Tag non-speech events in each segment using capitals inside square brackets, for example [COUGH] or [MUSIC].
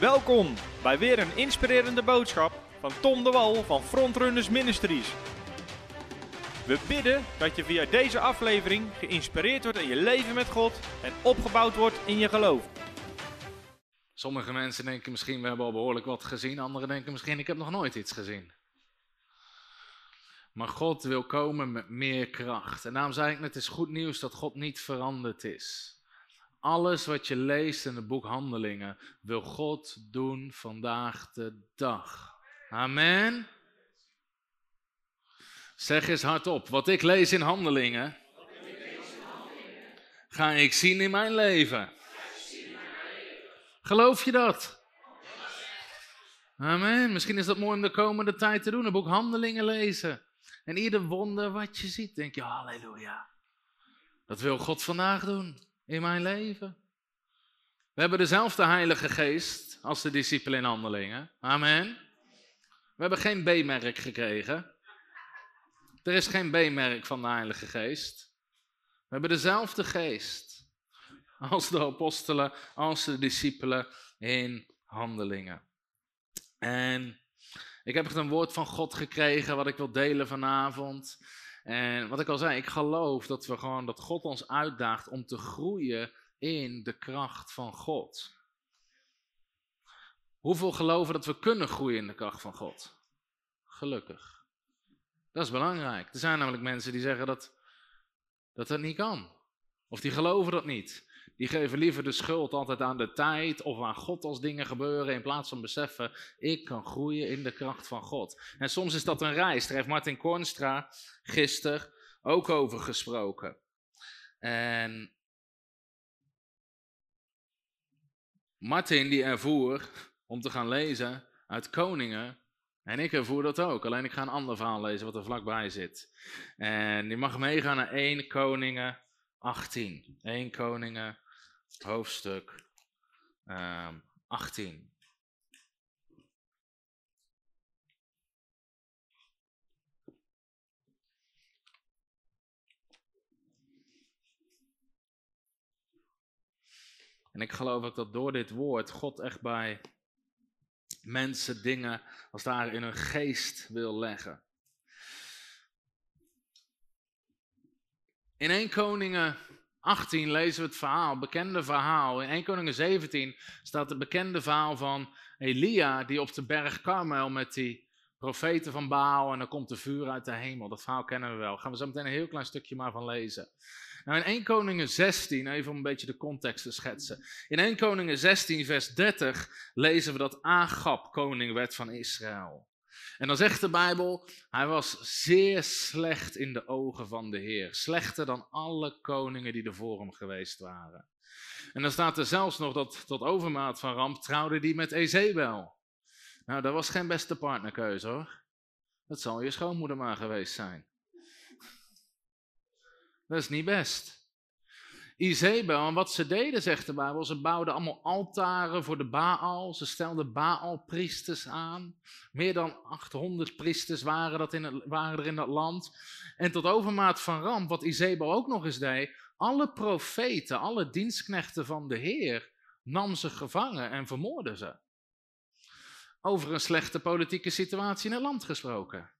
Welkom bij weer een inspirerende boodschap van Tom de Wal van Frontrunners Ministries. We bidden dat je via deze aflevering geïnspireerd wordt in je leven met God en opgebouwd wordt in je geloof. Sommige mensen denken misschien, we hebben al behoorlijk wat gezien. Anderen denken misschien, ik heb nog nooit iets gezien. Maar God wil komen met meer kracht. En daarom zei ik het is goed nieuws dat God niet veranderd is. Alles wat je leest in het boek Handelingen wil God doen vandaag de dag. Amen. Zeg eens hardop, wat ik lees in Handelingen, ga ik zien in mijn leven. Geloof je dat? Amen. Misschien is dat mooi om de komende tijd te doen, een boek Handelingen lezen. En ieder wonder wat je ziet, denk je, halleluja. Dat wil God vandaag doen in mijn leven. We hebben dezelfde Heilige Geest als de discipelen in handelingen. Amen. We hebben geen B-merk gekregen. Er is geen B-merk van de Heilige Geest. We hebben dezelfde geest als de apostelen, als de discipelen in handelingen. En ik heb echt een woord van God gekregen wat ik wil delen vanavond. En wat ik al zei, ik geloof dat we gewoon dat God ons uitdaagt om te groeien in de kracht van God. Hoeveel geloven dat we kunnen groeien in de kracht van God? Gelukkig. Dat is belangrijk. Er zijn namelijk mensen die zeggen dat dat, dat niet kan. Of die geloven dat niet. Die geven liever de schuld altijd aan de tijd of aan God als dingen gebeuren, in plaats van beseffen, ik kan groeien in de kracht van God. En soms is dat een reis. Daar heeft Martin Kornstra gisteren ook over gesproken. En Martin die ervoer om te gaan lezen uit Koningen. En ik ervoer dat ook, alleen ik ga een ander verhaal lezen wat er vlakbij zit. En die mag meegaan naar 1 Koningen 18. 1 Koningen hoofdstuk um, 18. En ik geloof ook dat door dit woord God echt bij mensen dingen als daar in hun geest wil leggen. In 1 Koningen 18 lezen we het verhaal, bekende verhaal. In 1 Koningen 17 staat het bekende verhaal van Elia die op de berg Karmel met die profeten van Baal en dan komt de vuur uit de hemel. Dat verhaal kennen we wel. Gaan we zo meteen een heel klein stukje maar van lezen. Nou, in 1 Koningen 16, even om een beetje de context te schetsen. In 1 Koningen 16, vers 30 lezen we dat Agab koning werd van Israël. En dan zegt de Bijbel, hij was zeer slecht in de ogen van de Heer. Slechter dan alle koningen die er voor hem geweest waren. En dan staat er zelfs nog dat tot overmaat van ramp trouwde die met Ezebel. Nou, dat was geen beste partnerkeuze hoor. Dat zal je schoonmoeder maar geweest zijn. Dat is niet best. Izebel, en wat ze deden, zegt de Bijbel, ze bouwden allemaal altaren voor de Baal. Ze stelden Baal-priesters aan. Meer dan 800 priesters waren, dat in het, waren er in dat land. En tot overmaat van ramp, wat Izebel ook nog eens deed, alle profeten, alle dienstknechten van de Heer, nam ze gevangen en vermoordde ze. Over een slechte politieke situatie in het land gesproken.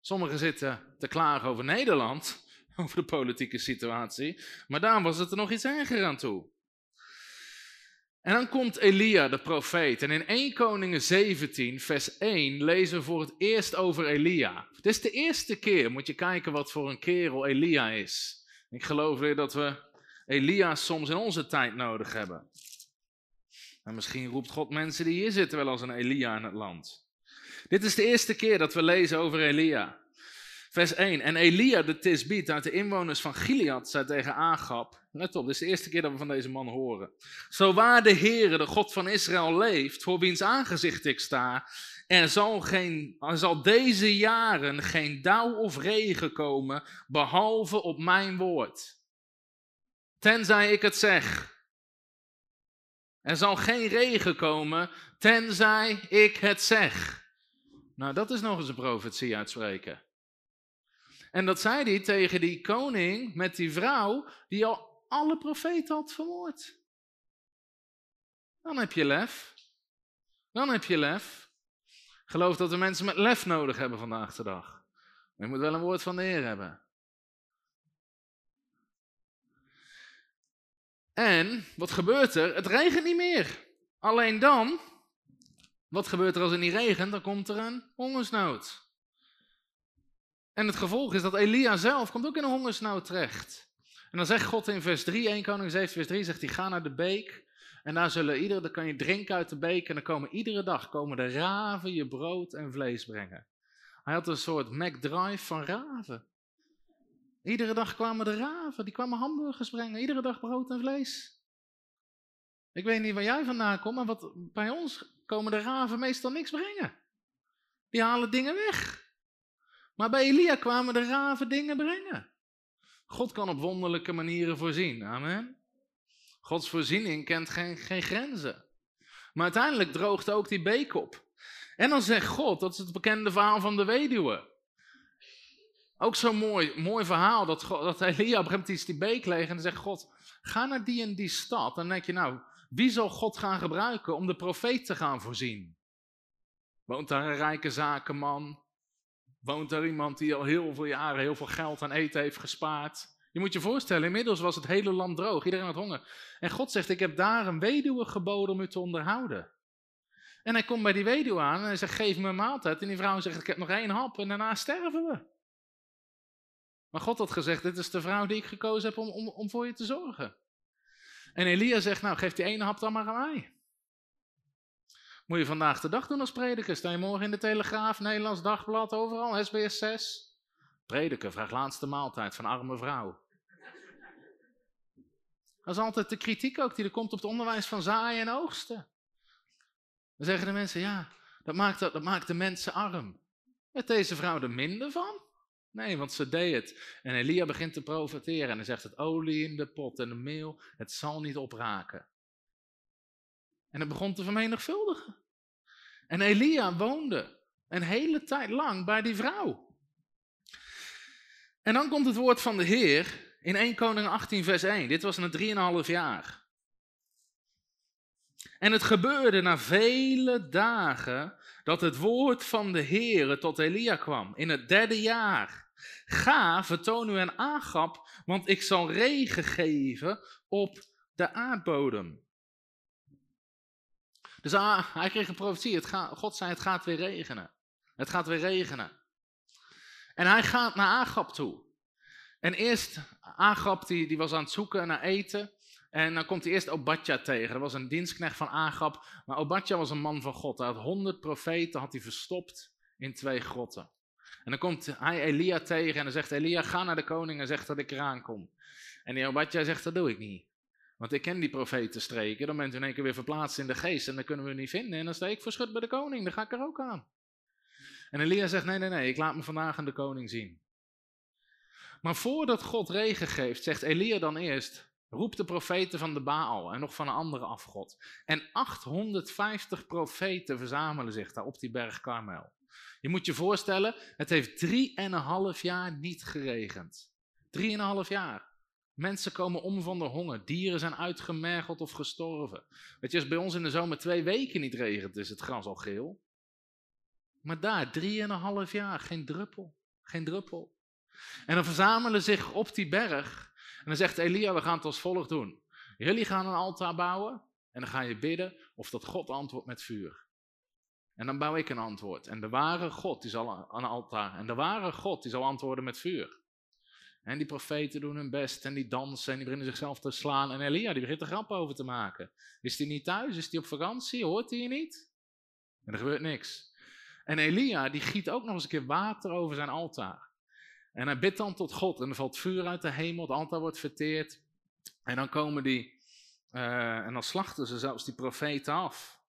Sommigen zitten te klagen over Nederland [LAUGHS] over de politieke situatie. Maar daar was het er nog iets erger aan toe. En dan komt Elia, de profeet. En in 1 Koningen 17, vers 1, lezen we voor het eerst over Elia. Het is de eerste keer, moet je kijken wat voor een kerel Elia is. Ik geloof weer dat we Elia soms in onze tijd nodig hebben. En misschien roept God mensen die hier zitten wel als een Elia in het land. Dit is de eerste keer dat we lezen over Elia. Vers 1. En Elia de Tisbiet uit de inwoners van Gilead zei tegen Agab. Let op, dit is de eerste keer dat we van deze man horen. Zo waar de Heere, de God van Israël, leeft, voor wiens aangezicht ik sta, er zal, geen, er zal deze jaren geen dauw of regen komen, behalve op mijn woord. Tenzij ik het zeg. Er zal geen regen komen, tenzij ik het zeg. Nou, dat is nog eens een profetie uitspreken. En dat zei hij tegen die koning met die vrouw die al alle profeten had vermoord. Dan heb je lef. Dan heb je lef. Geloof dat we mensen met lef nodig hebben vandaag de dag. Je moet wel een woord van de Heer hebben. En wat gebeurt er? Het regent niet meer. Alleen dan, wat gebeurt er als het niet regent? Dan komt er een hongersnood. En het gevolg is dat Elia zelf komt ook in een hongersnood terecht. En dan zegt God in vers 3, 1 Koning 7 vers 3, zegt hij, ga naar de beek. En daar zullen iedere, dan kan je drinken uit de beek. En dan komen iedere dag komen de raven je brood en vlees brengen. Hij had een soort McDrive van raven. Iedere dag kwamen de raven, die kwamen hamburgers brengen. Iedere dag brood en vlees. Ik weet niet waar jij vandaan komt, maar wat, bij ons komen de raven meestal niks brengen. Die halen dingen weg. Maar bij Elia kwamen de raven dingen brengen. God kan op wonderlijke manieren voorzien. Amen. Gods voorziening kent geen, geen grenzen. Maar uiteindelijk droogt ook die beek op. En dan zegt God, dat is het bekende verhaal van de weduwe. Ook zo'n mooi, mooi verhaal, dat, God, dat Elia op een die beek leeg en zegt God, ga naar die en die stad. Dan denk je, nou, wie zal God gaan gebruiken om de profeet te gaan voorzien? Woont daar een rijke zakenman? Woont daar iemand die al heel veel jaren heel veel geld aan eten heeft gespaard? Je moet je voorstellen, inmiddels was het hele land droog, iedereen had honger. En God zegt, ik heb daar een weduwe geboden om u te onderhouden. En hij komt bij die weduwe aan en hij zegt, geef me een maaltijd. En die vrouw zegt, ik heb nog één hap en daarna sterven we. Maar God had gezegd, dit is de vrouw die ik gekozen heb om, om, om voor je te zorgen. En Elia zegt, nou geef die ene hap dan maar aan mij. Moet je vandaag de dag doen als prediker. Sta je morgen in de Telegraaf, Nederlands Dagblad, overal, SBS 6. Prediker vraagt laatste maaltijd van arme vrouw. Dat is altijd de kritiek ook die er komt op het onderwijs van zaaien en oogsten. Dan zeggen de mensen, ja, dat maakt, dat maakt de mensen arm. Met deze vrouw er minder van? Nee, want ze deed het. En Elia begint te profiteren en hij zegt het olie in de pot en de meel, het zal niet opraken. En het begon te vermenigvuldigen. En Elia woonde een hele tijd lang bij die vrouw. En dan komt het woord van de Heer in 1 Koning 18 vers 1. Dit was na 3,5 jaar. En het gebeurde na vele dagen dat het woord van de Heer tot Elia kwam, in het derde jaar. Ga, vertoon u een aangap, want ik zal regen geven op de aardbodem. Dus ah, hij kreeg een profetie. Het God zei: Het gaat weer regenen. Het gaat weer regenen. En hij gaat naar Agap toe. En eerst, Agap die, die was aan het zoeken naar eten. En dan komt hij eerst Obadja tegen. Dat was een dienstknecht van Agap. Maar Obadja was een man van God. Hij had honderd profeten had hij verstopt in twee grotten. En dan komt hij Elia tegen en dan zegt Elia, ga naar de koning en zeg dat ik eraan kom. En die Obadja zegt, dat doe ik niet. Want ik ken die profetenstreken, dan bent u in één keer weer verplaatst in de geest en dan kunnen we u niet vinden. En dan sta ik verschut bij de koning, dan ga ik er ook aan. En Elia zegt, nee, nee, nee, ik laat me vandaag aan de koning zien. Maar voordat God regen geeft, zegt Elia dan eerst, roep de profeten van de Baal en nog van een andere afgod. En 850 profeten verzamelen zich daar op die berg Karmel. Je moet je voorstellen, het heeft drieënhalf jaar niet geregend. Drieënhalf jaar. Mensen komen om van de honger. Dieren zijn uitgemergeld of gestorven. Weet je, als bij ons in de zomer twee weken niet regent, is het gras al geel. Maar daar, drieënhalf jaar, geen druppel. Geen druppel. En dan verzamelen zich op die berg. En dan zegt Elia, we gaan het als volgt doen. Jullie gaan een altaar bouwen. En dan ga je bidden of dat God antwoordt met vuur. En dan bouw ik een antwoord. En de ware God die zal een altaar. En de ware God die zal antwoorden met vuur. En die profeten doen hun best en die dansen en die beginnen zichzelf te slaan. En Elia die begint er grap over te maken. Is hij niet thuis? Is hij op vakantie? Hoort hij niet? En er gebeurt niks. En Elia die giet ook nog eens een keer water over zijn altaar. En hij bidt dan tot God en er valt vuur uit de hemel, het altaar wordt verteerd. En dan komen die, uh, en dan slachten ze zelfs die profeten af.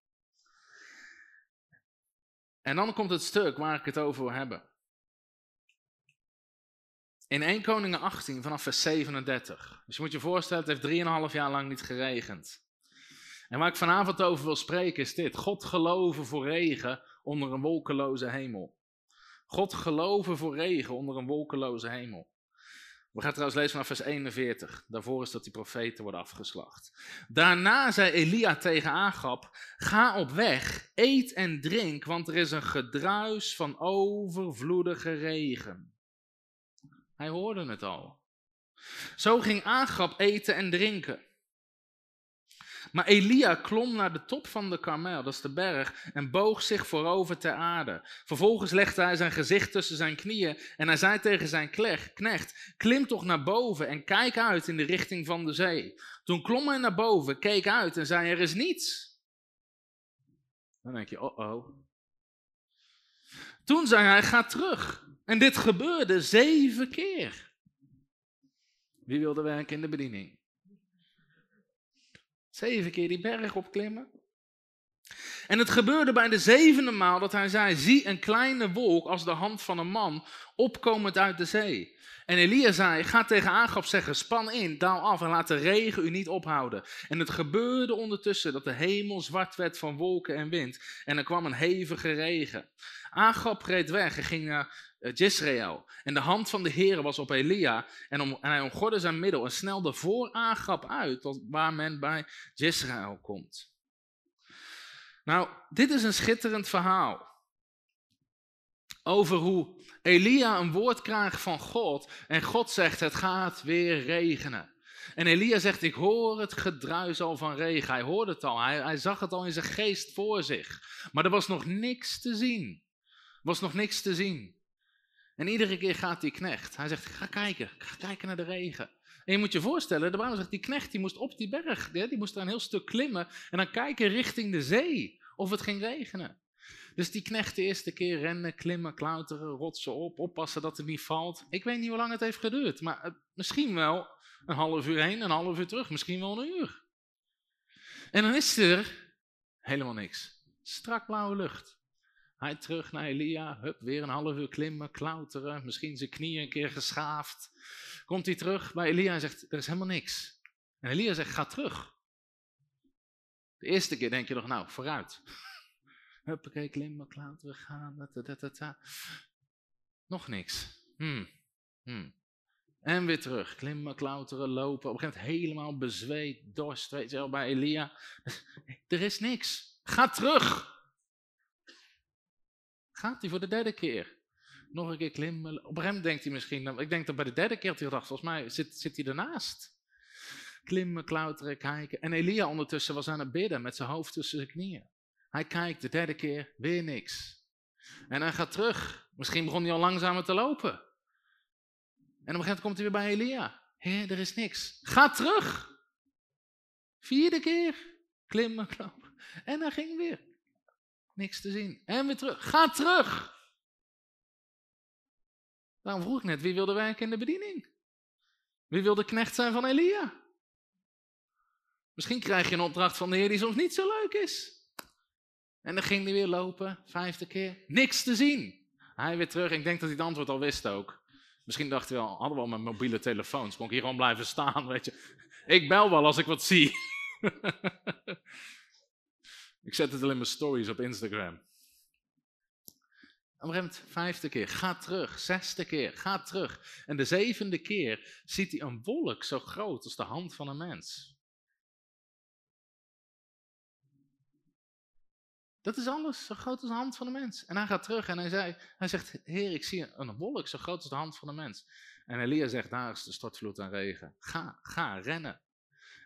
En dan komt het stuk waar ik het over wil hebben. In 1 Koningen 18 vanaf vers 37. Dus je moet je voorstellen, het heeft 3,5 jaar lang niet geregend. En waar ik vanavond over wil spreken is dit. God geloven voor regen onder een wolkeloze hemel. God geloven voor regen onder een wolkeloze hemel. We gaan trouwens lezen vanaf vers 41. Daarvoor is dat die profeten worden afgeslacht. Daarna zei Elia tegen Agab: Ga op weg, eet en drink, want er is een gedruis van overvloedige regen. Hij hoorde het al. Zo ging Agab eten en drinken. Maar Elia klom naar de top van de Karmel, dat is de berg, en boog zich voorover ter aarde. Vervolgens legde hij zijn gezicht tussen zijn knieën en hij zei tegen zijn knecht, klim toch naar boven en kijk uit in de richting van de zee. Toen klom hij naar boven, keek uit en zei, er is niets. Dan denk je, oh oh. Toen zei hij, ga terug. En dit gebeurde zeven keer. Wie wilde werken in de bediening? Zeven keer die berg opklimmen. En het gebeurde bij de zevende maal dat hij zei: Zie een kleine wolk als de hand van een man opkomend uit de zee. En Elia zei: Ga tegen Agab zeggen: Span in, daal af en laat de regen u niet ophouden. En het gebeurde ondertussen dat de hemel zwart werd van wolken en wind. En er kwam een hevige regen. Agab reed weg en ging naar Jezreel. En de hand van de Heer was op Elia. En, om, en hij omgorde zijn middel en snelde voor uit, tot waar men bij Jezreel komt. Nou, dit is een schitterend verhaal. Over hoe Elia een woord krijgt van God. En God zegt: Het gaat weer regenen. En Elia zegt: Ik hoor het gedruis al van regen. Hij hoorde het al. Hij, hij zag het al in zijn geest voor zich. Maar er was nog niks te zien. Er was nog niks te zien. En iedere keer gaat die knecht. Hij zegt, ga kijken, ga kijken naar de regen. En je moet je voorstellen, de Bijbel zegt, die knecht die moest op die berg, die moest daar een heel stuk klimmen en dan kijken richting de zee, of het ging regenen. Dus die knecht de eerste keer rennen, klimmen, klauteren, rotsen op, oppassen dat het niet valt. Ik weet niet hoe lang het heeft geduurd, maar misschien wel een half uur heen, een half uur terug, misschien wel een uur. En dan is er helemaal niks. Strak blauwe lucht. Hij terug naar Elia, hup, weer een half uur klimmen, klauteren, misschien zijn knieën een keer geschaafd. Komt hij terug bij Elia en zegt, er is helemaal niks. En Elia zegt, ga terug. De eerste keer denk je nog, nou, vooruit. [LAUGHS] Huppakee, klimmen, klauteren, gaan, Nog niks. Hmm. Hmm. En weer terug, klimmen, klauteren, lopen. Op een gegeven moment helemaal bezweet, dorst, weet je wel, bij Elia. [LAUGHS] Er is niks. Ga terug. Gaat hij voor de derde keer. Nog een keer klimmen. Op moment denkt hij misschien, nou, ik denk dat bij de derde keer hij gedacht, volgens mij zit, zit hij ernaast. Klimmen, klauteren, kijken. En Elia ondertussen was aan het bidden met zijn hoofd tussen zijn knieën. Hij kijkt de derde keer, weer niks. En hij gaat terug. Misschien begon hij al langzamer te lopen. En op een gegeven moment komt hij weer bij Elia. Heer, er is niks. Ga terug. Vierde keer. Klimmen, klappen. En hij ging weer. Niks te zien. En weer terug. Ga terug! Daarom vroeg ik net, wie wilde werken in de bediening? Wie wilde knecht zijn van Elia? Misschien krijg je een opdracht van de Heer die soms niet zo leuk is. En dan ging hij weer lopen, vijfde keer. Niks te zien. Hij weer terug. Ik denk dat hij het antwoord al wist ook. Misschien dacht hij wel, hadden we al mijn mobiele telefoons. Kon ik hier gewoon blijven staan, weet je. Ik bel wel als ik wat zie. [LAUGHS] Ik zet het al in mijn stories op Instagram. Gegeven moment, vijfde keer, ga terug. Zesde keer, ga terug. En de zevende keer ziet hij een wolk zo groot als de hand van een mens. Dat is alles, zo groot als de hand van een mens. En hij gaat terug en hij, zei, hij zegt, heer, ik zie een wolk zo groot als de hand van een mens. En Elia zegt, daar is de stortvloed aan regen. Ga, ga, rennen.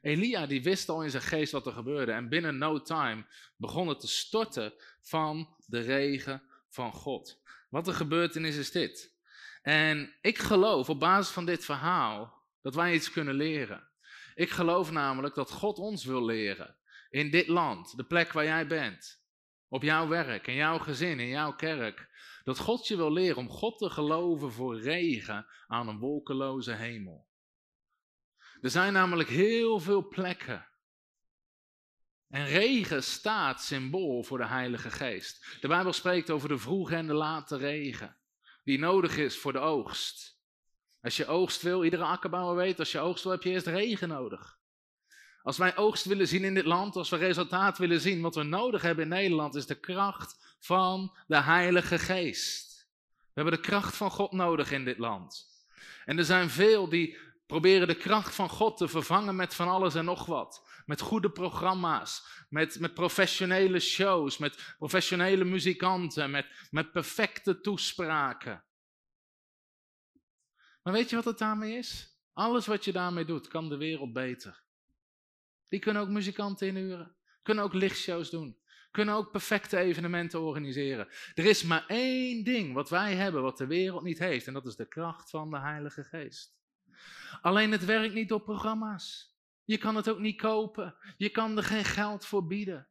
Elia die wist al in zijn geest wat er gebeurde. En binnen no time begon het te storten van de regen van God. Wat er gebeurtenis is dit. En ik geloof op basis van dit verhaal dat wij iets kunnen leren. Ik geloof namelijk dat God ons wil leren. In dit land, de plek waar jij bent. Op jouw werk, in jouw gezin, in jouw kerk. Dat God je wil leren om God te geloven voor regen aan een wolkeloze hemel. Er zijn namelijk heel veel plekken. En regen staat symbool voor de Heilige Geest. De Bijbel spreekt over de vroege en de late regen, die nodig is voor de oogst. Als je oogst wil, iedere akkerbouwer weet, als je oogst wil, heb je eerst regen nodig. Als wij oogst willen zien in dit land, als we resultaat willen zien, wat we nodig hebben in Nederland, is de kracht van de Heilige Geest. We hebben de kracht van God nodig in dit land. En er zijn veel die proberen de kracht van God te vervangen met van alles en nog wat. Met goede programma's, met, met professionele shows, met professionele muzikanten, met, met perfecte toespraken. Maar weet je wat het daarmee is? Alles wat je daarmee doet, kan de wereld beter. Die kunnen ook muzikanten inhuren, kunnen ook lichtshows doen, kunnen ook perfecte evenementen organiseren. Er is maar één ding wat wij hebben, wat de wereld niet heeft, en dat is de kracht van de Heilige Geest. Alleen het werkt niet door programma's. Je kan het ook niet kopen. Je kan er geen geld voor bieden.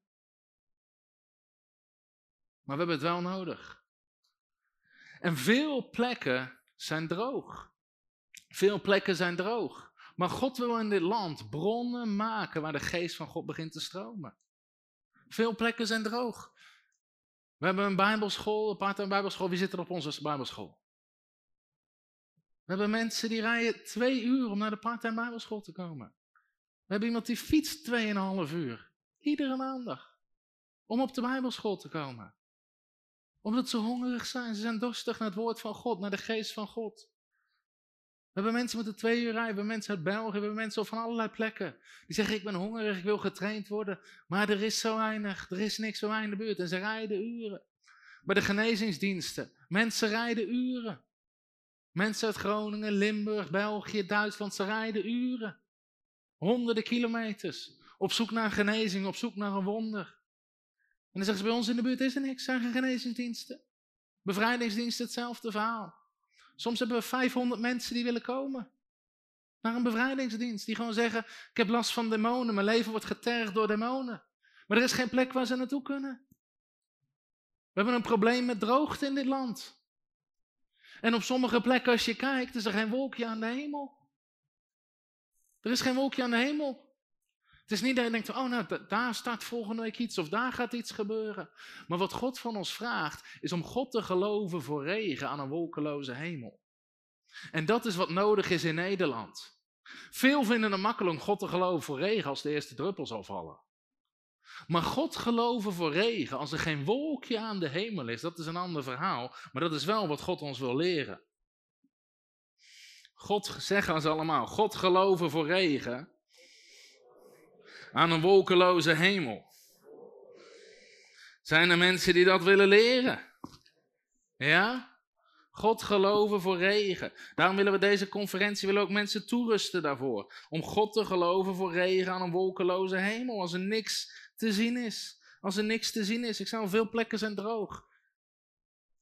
Maar we hebben het wel nodig. En veel plekken zijn droog. Veel plekken zijn droog. Maar God wil in dit land bronnen maken waar de geest van God begint te stromen. Veel plekken zijn droog. We hebben een bijbelschool, een part-time bijbelschool. Wie zit er op onze bijbelschool? We hebben mensen die rijden twee uur om naar de part-time bijbelschool te komen. We hebben iemand die fietst tweeënhalf uur. Iedere maandag. Om op de bijbelschool te komen. Omdat ze hongerig zijn. Ze zijn dorstig naar het woord van God, naar de geest van God. We hebben mensen met de twee uur rijden, we hebben mensen uit België, we hebben mensen van allerlei plekken. Die zeggen, ik ben hongerig, ik wil getraind worden. Maar er is zo weinig, er is niks zo mij in de buurt. En ze rijden uren. Bij de genezingsdiensten, mensen rijden uren. Mensen uit Groningen, Limburg, België, Duitsland, ze rijden uren. Honderden kilometers. Op zoek naar genezing, op zoek naar een wonder. En dan zeggen ze, bij ons in de buurt is er niks, zijn geen genezingsdiensten. Bevrijdingsdiensten, hetzelfde verhaal. Soms hebben we 500 mensen die willen komen. Naar een bevrijdingsdienst. Die gewoon zeggen, ik heb last van demonen, mijn leven wordt getergd door demonen. Maar er is geen plek waar ze naartoe kunnen. We hebben een probleem met droogte in dit land. En op sommige plekken, als je kijkt, is er geen wolkje aan de hemel. Er is geen wolkje aan de hemel. Het is niet dat je denkt, oh nou, daar staat volgende week iets of daar gaat iets gebeuren. Maar wat God van ons vraagt, is om God te geloven voor regen aan een wolkeloze hemel. En dat is wat nodig is in Nederland. Veel vinden het makkelijk om God te geloven voor regen als de eerste druppel zal vallen. Maar God geloven voor regen, als er geen wolkje aan de hemel is, dat is een ander verhaal. Maar dat is wel wat God ons wil leren. God zeggen ze allemaal, God geloven voor regen aan een wolkeloze hemel. Zijn er mensen die dat willen leren? Ja? God geloven voor regen. Daarom willen we deze conferentie willen ook mensen toerusten daarvoor. Om God te geloven voor regen aan een wolkeloze hemel. Als er niks te zien is. Als er niks te zien is. Ik zou veel plekken zijn droog.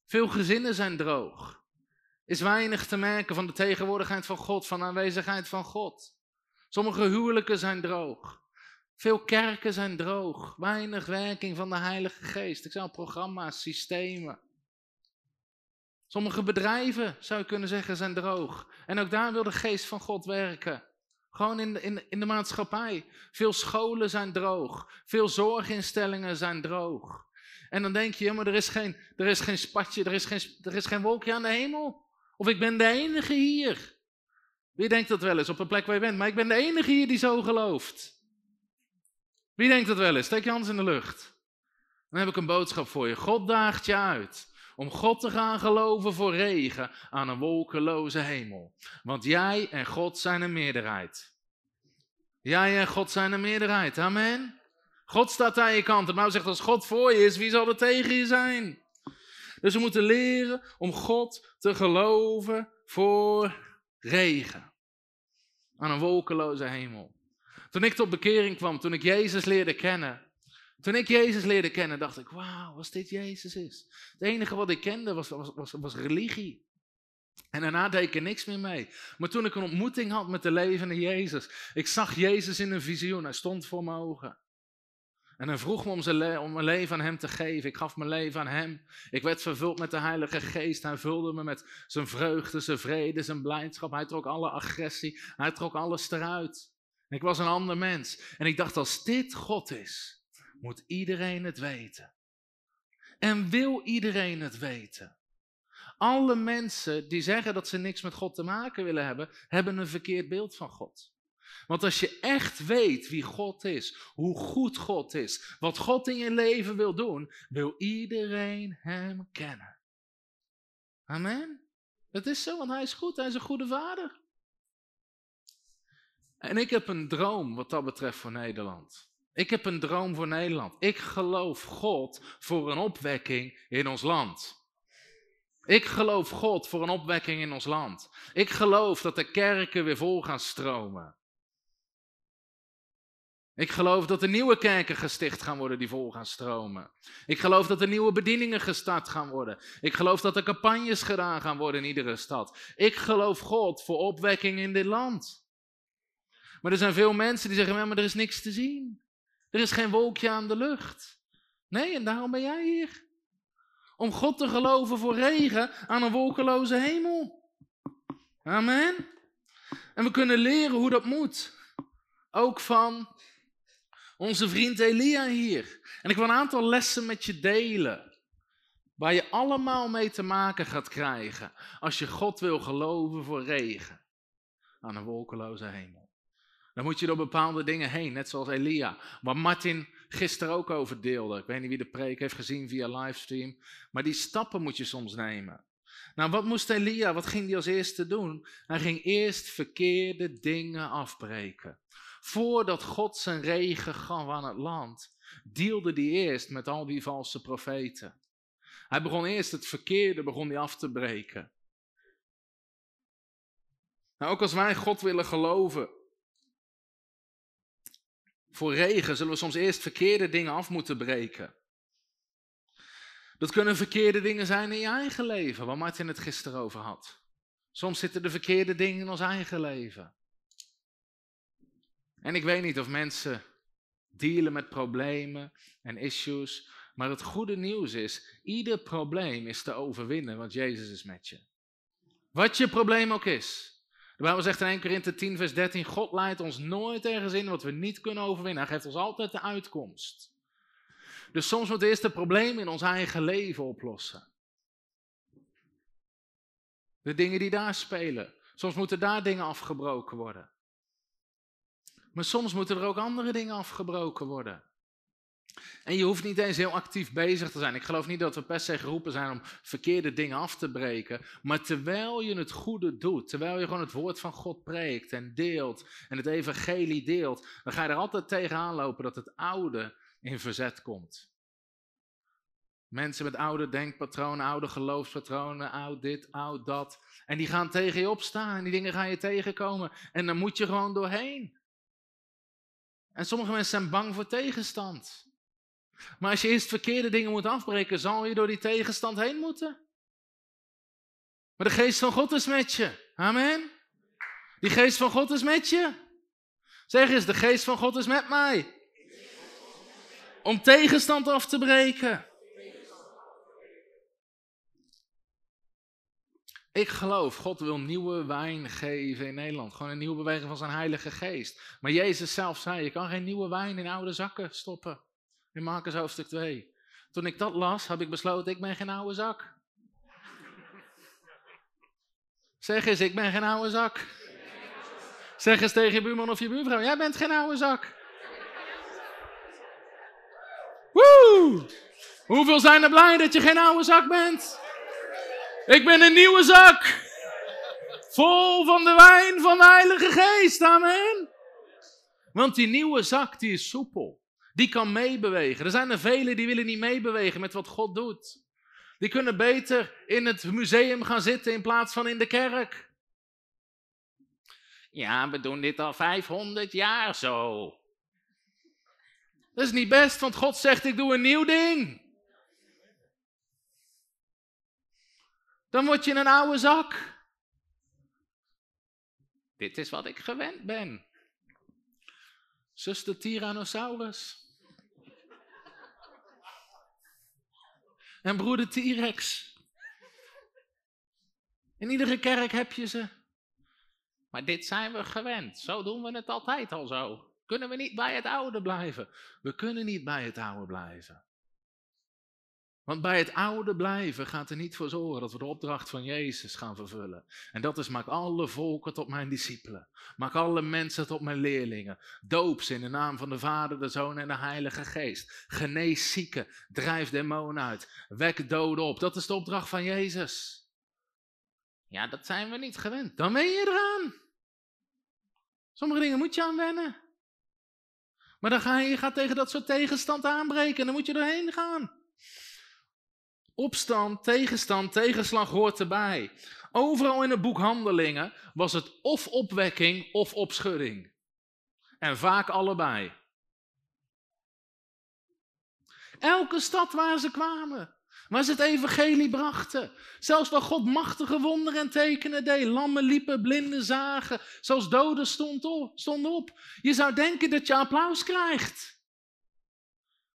Veel gezinnen zijn droog. Is weinig te merken van de tegenwoordigheid van God, van de aanwezigheid van God. Sommige huwelijken zijn droog. Veel kerken zijn droog. Weinig werking van de Heilige Geest. Ik zou programma's, systemen. Sommige bedrijven, zou je kunnen zeggen, zijn droog. En ook daar wil de geest van God werken. Gewoon in de, in, in de maatschappij. Veel scholen zijn droog. Veel zorginstellingen zijn droog. En dan denk je, ja, maar er is geen, er is geen spatje, er is geen, er is geen wolkje aan de hemel. Of ik ben de enige hier. Wie denkt dat wel eens op een plek waar je bent? Maar ik ben de enige hier die zo gelooft. Wie denkt dat wel eens? Steek je hand in de lucht. Dan heb ik een boodschap voor je. God daagt je uit om God te gaan geloven voor regen aan een wolkeloze hemel. Want jij en God zijn een meerderheid. Jij en God zijn een meerderheid. Amen. God staat aan je kant. Maar zegt als God voor je is, wie zal er tegen je zijn? Dus we moeten leren om God te geloven voor regen. Aan een wolkeloze hemel. Toen ik tot bekering kwam, toen ik Jezus leerde kennen, toen ik Jezus leerde kennen, dacht ik, wauw, als dit Jezus is. Het enige wat ik kende was, was, was, was religie. En daarna deed ik er niks meer mee. Maar toen ik een ontmoeting had met de levende Jezus, ik zag Jezus in een visioen, hij stond voor mijn ogen. En hij vroeg me om, zijn om mijn leven aan hem te geven. Ik gaf mijn leven aan hem. Ik werd vervuld met de Heilige Geest. Hij vulde me met zijn vreugde, zijn vrede, zijn blijdschap. Hij trok alle agressie. Hij trok alles eruit. Ik was een ander mens. En ik dacht, als dit God is, moet iedereen het weten. En wil iedereen het weten? Alle mensen die zeggen dat ze niks met God te maken willen hebben, hebben een verkeerd beeld van God. Want als je echt weet wie God is, hoe goed God is, wat God in je leven wil doen, wil iedereen Hem kennen. Amen. Dat is zo, want hij is goed, hij is een goede vader. En ik heb een droom wat dat betreft voor Nederland. Ik heb een droom voor Nederland. Ik geloof God voor een opwekking in ons land. Ik geloof God voor een opwekking in ons land. Ik geloof dat de kerken weer vol gaan stromen. Ik geloof dat er nieuwe kerken gesticht gaan worden die vol gaan stromen. Ik geloof dat er nieuwe bedieningen gestart gaan worden. Ik geloof dat er campagnes gedaan gaan worden in iedere stad. Ik geloof God voor opwekking in dit land. Maar er zijn veel mensen die zeggen, maar er is niks te zien. Er is geen wolkje aan de lucht. Nee, en daarom ben jij hier. Om God te geloven voor regen aan een wolkeloze hemel. Amen. En we kunnen leren hoe dat moet. Ook van onze vriend Elia hier. En ik wil een aantal lessen met je delen. Waar je allemaal mee te maken gaat krijgen. Als je God wil geloven voor regen. Aan een wolkeloze hemel. Dan moet je door bepaalde dingen heen, net zoals Elia. Waar Martin gisteren ook over deelde. Ik weet niet wie de preek heeft gezien via livestream. Maar die stappen moet je soms nemen. Nou, wat moest Elia, wat ging hij als eerste doen? Hij ging eerst verkeerde dingen afbreken. Voordat God zijn regen gaf aan het land, deelde hij eerst met al die valse profeten. Hij begon eerst het verkeerde begon hij af te breken. Nou, ook als wij God willen geloven, voor regen zullen we soms eerst verkeerde dingen af moeten breken. Dat kunnen verkeerde dingen zijn in je eigen leven, waar Martin het gisteren over had. Soms zitten de verkeerde dingen in ons eigen leven. En ik weet niet of mensen dealen met problemen en issues, maar het goede nieuws is, ieder probleem is te overwinnen, want Jezus is met je. Wat je probleem ook is. De Bijbel zegt in 1 Korinthe 10, vers 13: God leidt ons nooit ergens in wat we niet kunnen overwinnen. Hij geeft ons altijd de uitkomst. Dus soms moeten we eerst de problemen in ons eigen leven oplossen. De dingen die daar spelen. Soms moeten daar dingen afgebroken worden. Maar soms moeten er ook andere dingen afgebroken worden. En je hoeft niet eens heel actief bezig te zijn. Ik geloof niet dat we per se geroepen zijn om verkeerde dingen af te breken. Maar terwijl je het goede doet, terwijl je gewoon het woord van God preekt en deelt en het evangelie deelt, dan ga je er altijd tegenaan lopen dat het oude in verzet komt. Mensen met oude denkpatronen, oude geloofspatronen, oud dit, oud dat. En die gaan tegen je opstaan en die dingen gaan je tegenkomen. En dan moet je gewoon doorheen. En sommige mensen zijn bang voor tegenstand. Maar als je eerst verkeerde dingen moet afbreken, zal je door die tegenstand heen moeten. Maar de geest van God is met je. Amen. Die geest van God is met je. Zeg eens, de geest van God is met mij. Om tegenstand af te breken. Ik geloof, God wil nieuwe wijn geven in Nederland. Gewoon een nieuwe beweging van zijn Heilige Geest. Maar Jezus zelf zei, je kan geen nieuwe wijn in oude zakken stoppen. In Marcus hoofdstuk 2. Toen ik dat las, heb ik besloten, ik ben geen oude zak. Zeg eens, ik ben geen oude zak. Zeg eens tegen je buurman of je buurvrouw, jij bent geen oude zak. Woe! Hoeveel zijn er blij dat je geen oude zak bent? Ik ben een nieuwe zak. Vol van de wijn van de Heilige Geest. Amen. Want die nieuwe zak die is soepel. Die kan meebewegen. Er zijn er velen die willen niet meebewegen met wat God doet. Die kunnen beter in het museum gaan zitten in plaats van in de kerk. Ja, we doen dit al 500 jaar zo. Dat is niet best, want God zegt: Ik doe een nieuw ding. Dan word je een oude zak. Dit is wat ik gewend ben. Zuster Tyrannosaurus. En broeder T-Rex. In iedere kerk heb je ze. Maar dit zijn we gewend. Zo doen we het altijd al zo. Kunnen we niet bij het oude blijven? We kunnen niet bij het oude blijven. Want bij het oude blijven gaat er niet voor zorgen dat we de opdracht van Jezus gaan vervullen. En dat is, maak alle volken tot mijn discipelen. Maak alle mensen tot mijn leerlingen. Doop ze in de naam van de Vader, de Zoon en de Heilige Geest. Genees zieken, drijf demonen uit, wek doden op. Dat is de opdracht van Jezus. Ja, dat zijn we niet gewend. Dan ben je eraan. Sommige dingen moet je aan wennen. Maar dan ga je, je gaat tegen dat soort tegenstand aanbreken en dan moet je erheen gaan. Opstand, tegenstand, tegenslag hoort erbij. Overal in het boek Handelingen was het of opwekking of opschudding. En vaak allebei. Elke stad waar ze kwamen, waar ze het evangelie brachten. Zelfs waar God machtige wonderen en tekenen deed. Lammen liepen, blinden zagen, zelfs doden stonden op. Je zou denken dat je applaus krijgt.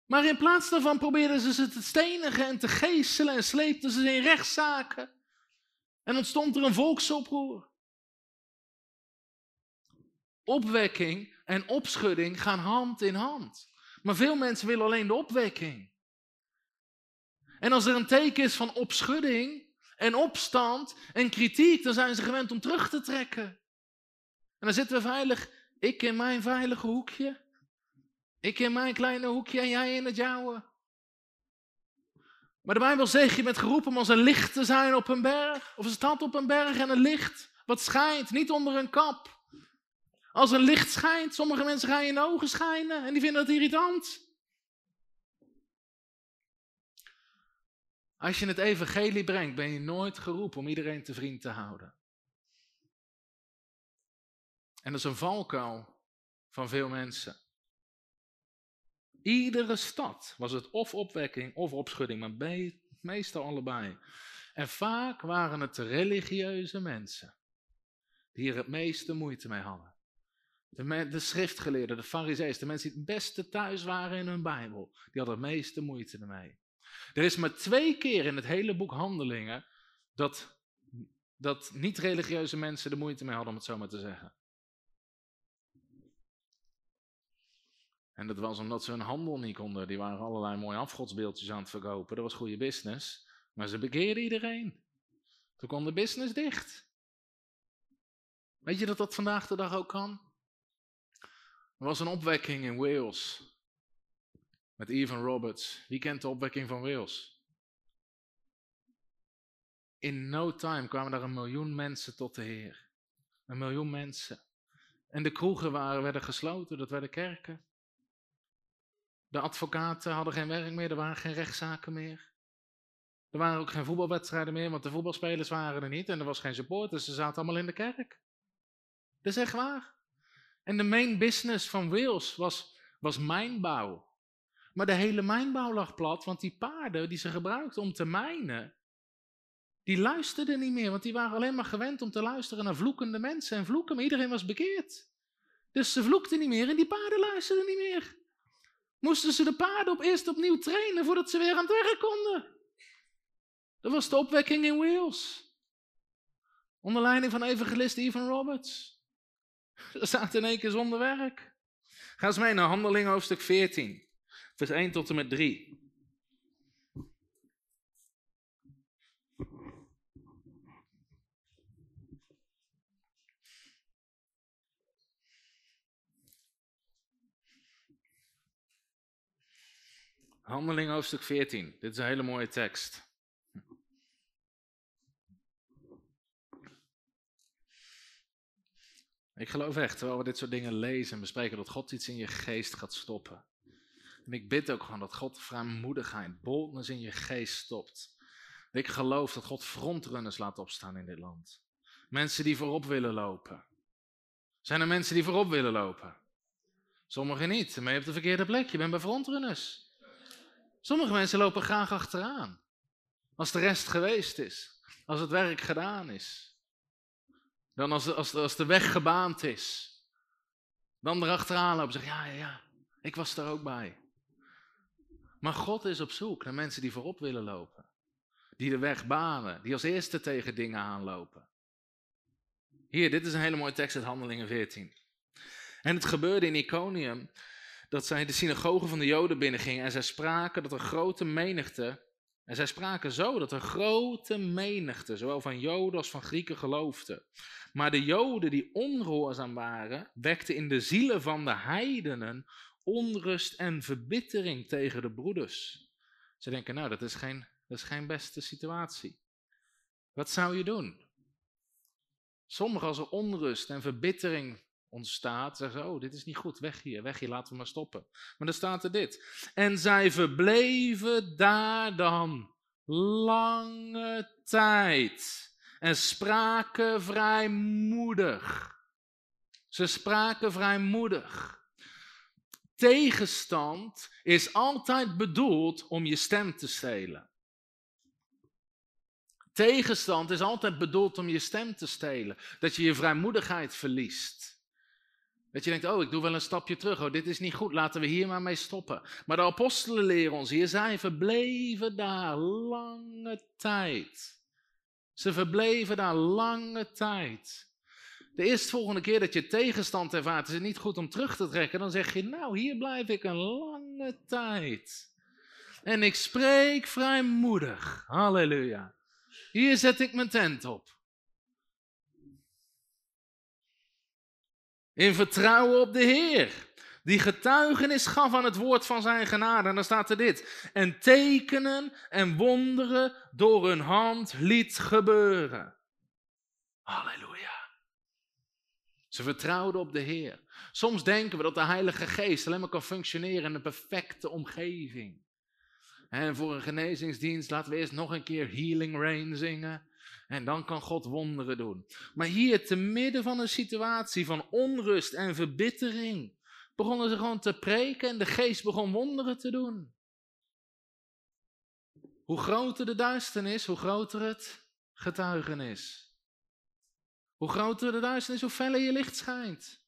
Maar in plaats daarvan probeerden ze ze te stenigen en te geestelen en sleepten ze in rechtszaken. En ontstond er een volksoproer. Opwekking en opschudding gaan hand in hand. Maar veel mensen willen alleen de opwekking. En als er een teken is van opschudding en opstand en kritiek, dan zijn ze gewend om terug te trekken. En dan zitten we veilig, ik in mijn veilige hoekje. Ik in mijn kleine hoekje en jij in het jouwe. Maar de Bijbel zegt, je bent geroepen om als een licht te zijn op een berg. Of een stad op een berg en een licht wat schijnt, niet onder een kap. Als een licht schijnt, sommige mensen gaan je in de ogen schijnen en die vinden dat irritant. Als je het evangelie brengt, ben je nooit geroepen om iedereen te vriend te houden. En dat is een valkuil van veel mensen. Iedere stad was het of opwekking of opschudding, maar meestal allebei. En vaak waren het religieuze mensen die er het meeste moeite mee hadden. De, de schriftgeleerden, de fariseeën, de mensen die het beste thuis waren in hun Bijbel, die hadden het meeste moeite ermee. Er is maar twee keer in het hele boek Handelingen dat, dat niet-religieuze mensen de moeite mee hadden, om het zo maar te zeggen. En dat was omdat ze hun handel niet konden. Die waren allerlei mooie afgodsbeeldjes aan het verkopen. Dat was goede business. Maar ze bekeerden iedereen. Toen kon de business dicht. Weet je dat dat vandaag de dag ook kan? Er was een opwekking in Wales. Met Evan Roberts. Wie kent de opwekking van Wales? In no time kwamen daar een miljoen mensen tot de Heer. Een miljoen mensen. En de kroegen waren, werden gesloten, dat werden kerken. De advocaten hadden geen werk meer, er waren geen rechtszaken meer. Er waren ook geen voetbalwedstrijden meer, want de voetbalspelers waren er niet en er was geen support, dus ze zaten allemaal in de kerk. Dat is echt waar. En de main business van Wales was, was mijnbouw. Maar de hele mijnbouw lag plat, want die paarden die ze gebruikten om te mijnen, die luisterden niet meer, want die waren alleen maar gewend om te luisteren naar vloekende mensen en vloeken, maar iedereen was bekeerd. Dus ze vloekten niet meer en die paarden luisterden niet meer moesten ze de paarden op eerst opnieuw trainen voordat ze weer aan het werk konden. Dat was de opwekking in Wales. Onder leiding van evangelist Evan Roberts. [LAUGHS] Ze zaten in één keer zonder werk. Ga eens mee naar Handeling hoofdstuk 14, vers 1 tot en met 3. Handeling hoofdstuk 14. Dit is een hele mooie tekst. Ik geloof echt, terwijl we dit soort dingen lezen en bespreken, dat God iets in je geest gaat stoppen. En ik bid ook gewoon dat God vrijmoedigheid, boldness in je geest stopt. Ik geloof dat God frontrunners laat opstaan in dit land. Mensen die voorop willen lopen. Zijn er mensen die voorop willen lopen? Sommigen niet, maar je hebt de verkeerde plek. Je bent bij frontrunners. Sommige mensen lopen graag achteraan. Als de rest geweest is. Als het werk gedaan is. Dan als de, als als de weg gebaand is. Dan erachteraan lopen en zeggen, ja, ja, ja, ik was er ook bij. Maar God is op zoek naar mensen die voorop willen lopen. Die de weg banen, die als eerste tegen dingen aanlopen. Hier, dit is een hele mooie tekst uit Handelingen 14. En het gebeurde in Iconium dat zij de synagoge van de Joden binnengingen en zij spraken dat er grote menigte, en zij spraken zo dat er grote menigte, zowel van Joden als van Grieken, geloofden. Maar de Joden die ongehoorzaam waren, wekten in de zielen van de heidenen onrust en verbittering tegen de broeders. Ze denken, nou, dat is geen, dat is geen beste situatie. Wat zou je doen? Sommigen als er onrust en verbittering ontstaat, zeggen ze, oh, dit is niet goed, weg hier, weg hier, laten we maar stoppen. Maar dan staat er dit. En zij verbleven daar dan lange tijd en spraken vrijmoedig. Ze spraken vrijmoedig. Tegenstand is altijd bedoeld om je stem te stelen. Tegenstand is altijd bedoeld om je stem te stelen. Dat je je vrijmoedigheid verliest. Dat je denkt, oh, ik doe wel een stapje terug. Oh, dit is niet goed, laten we hier maar mee stoppen. Maar de apostelen leren ons hier, zij verbleven daar lange tijd. Ze verbleven daar lange tijd. De eerstvolgende keer dat je tegenstand ervaart, is het niet goed om terug te trekken. Dan zeg je, nou, hier blijf ik een lange tijd. En ik spreek vrijmoedig. Halleluja. Hier zet ik mijn tent op. In vertrouwen op de Heer. Die getuigenis gaf aan het woord van zijn genade. En dan staat er dit. En tekenen en wonderen door hun hand liet gebeuren. Halleluja. Ze vertrouwden op de Heer. Soms denken we dat de Heilige Geest alleen maar kan functioneren in een perfecte omgeving. En voor een genezingsdienst laten we eerst nog een keer Healing Rain zingen. En dan kan God wonderen doen. Maar hier, te midden van een situatie van onrust en verbittering, begonnen ze gewoon te preken en de geest begon wonderen te doen. Hoe groter de duisternis, hoe groter het getuigenis. Hoe groter de duisternis, hoe feller je licht schijnt.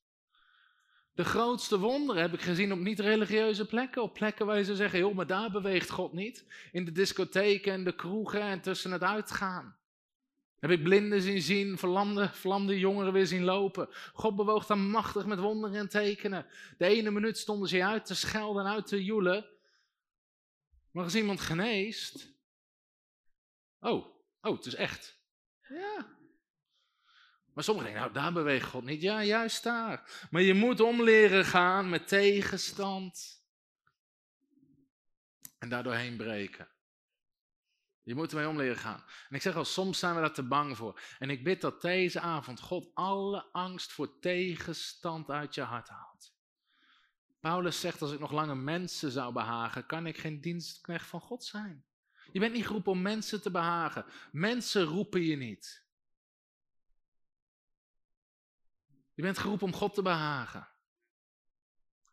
De grootste wonderen heb ik gezien op niet-religieuze plekken. Op plekken waar ze zeggen, joh, maar daar beweegt God niet. In de discotheken en de kroegen en tussen het uitgaan. Heb ik blinden zien zien, verlamde, verlamde jongeren weer zien lopen. God bewoog daar machtig met wonderen en tekenen. De ene minuut stonden ze uit te schelden en uit te joelen. Maar als iemand geneest... Oh, oh, het is echt. Ja, maar sommigen denken, nou daar beweegt God niet. Ja, juist daar. Maar je moet om leren gaan met tegenstand. En daardoor heen breken. Je moet ermee om leren gaan. En ik zeg al, soms zijn we daar te bang voor. En ik bid dat deze avond God alle angst voor tegenstand uit je hart haalt. Paulus zegt, als ik nog langer mensen zou behagen, kan ik geen dienstknecht van God zijn. Je bent niet geroepen om mensen te behagen. Mensen roepen je niet. Je bent geroepen om God te behagen.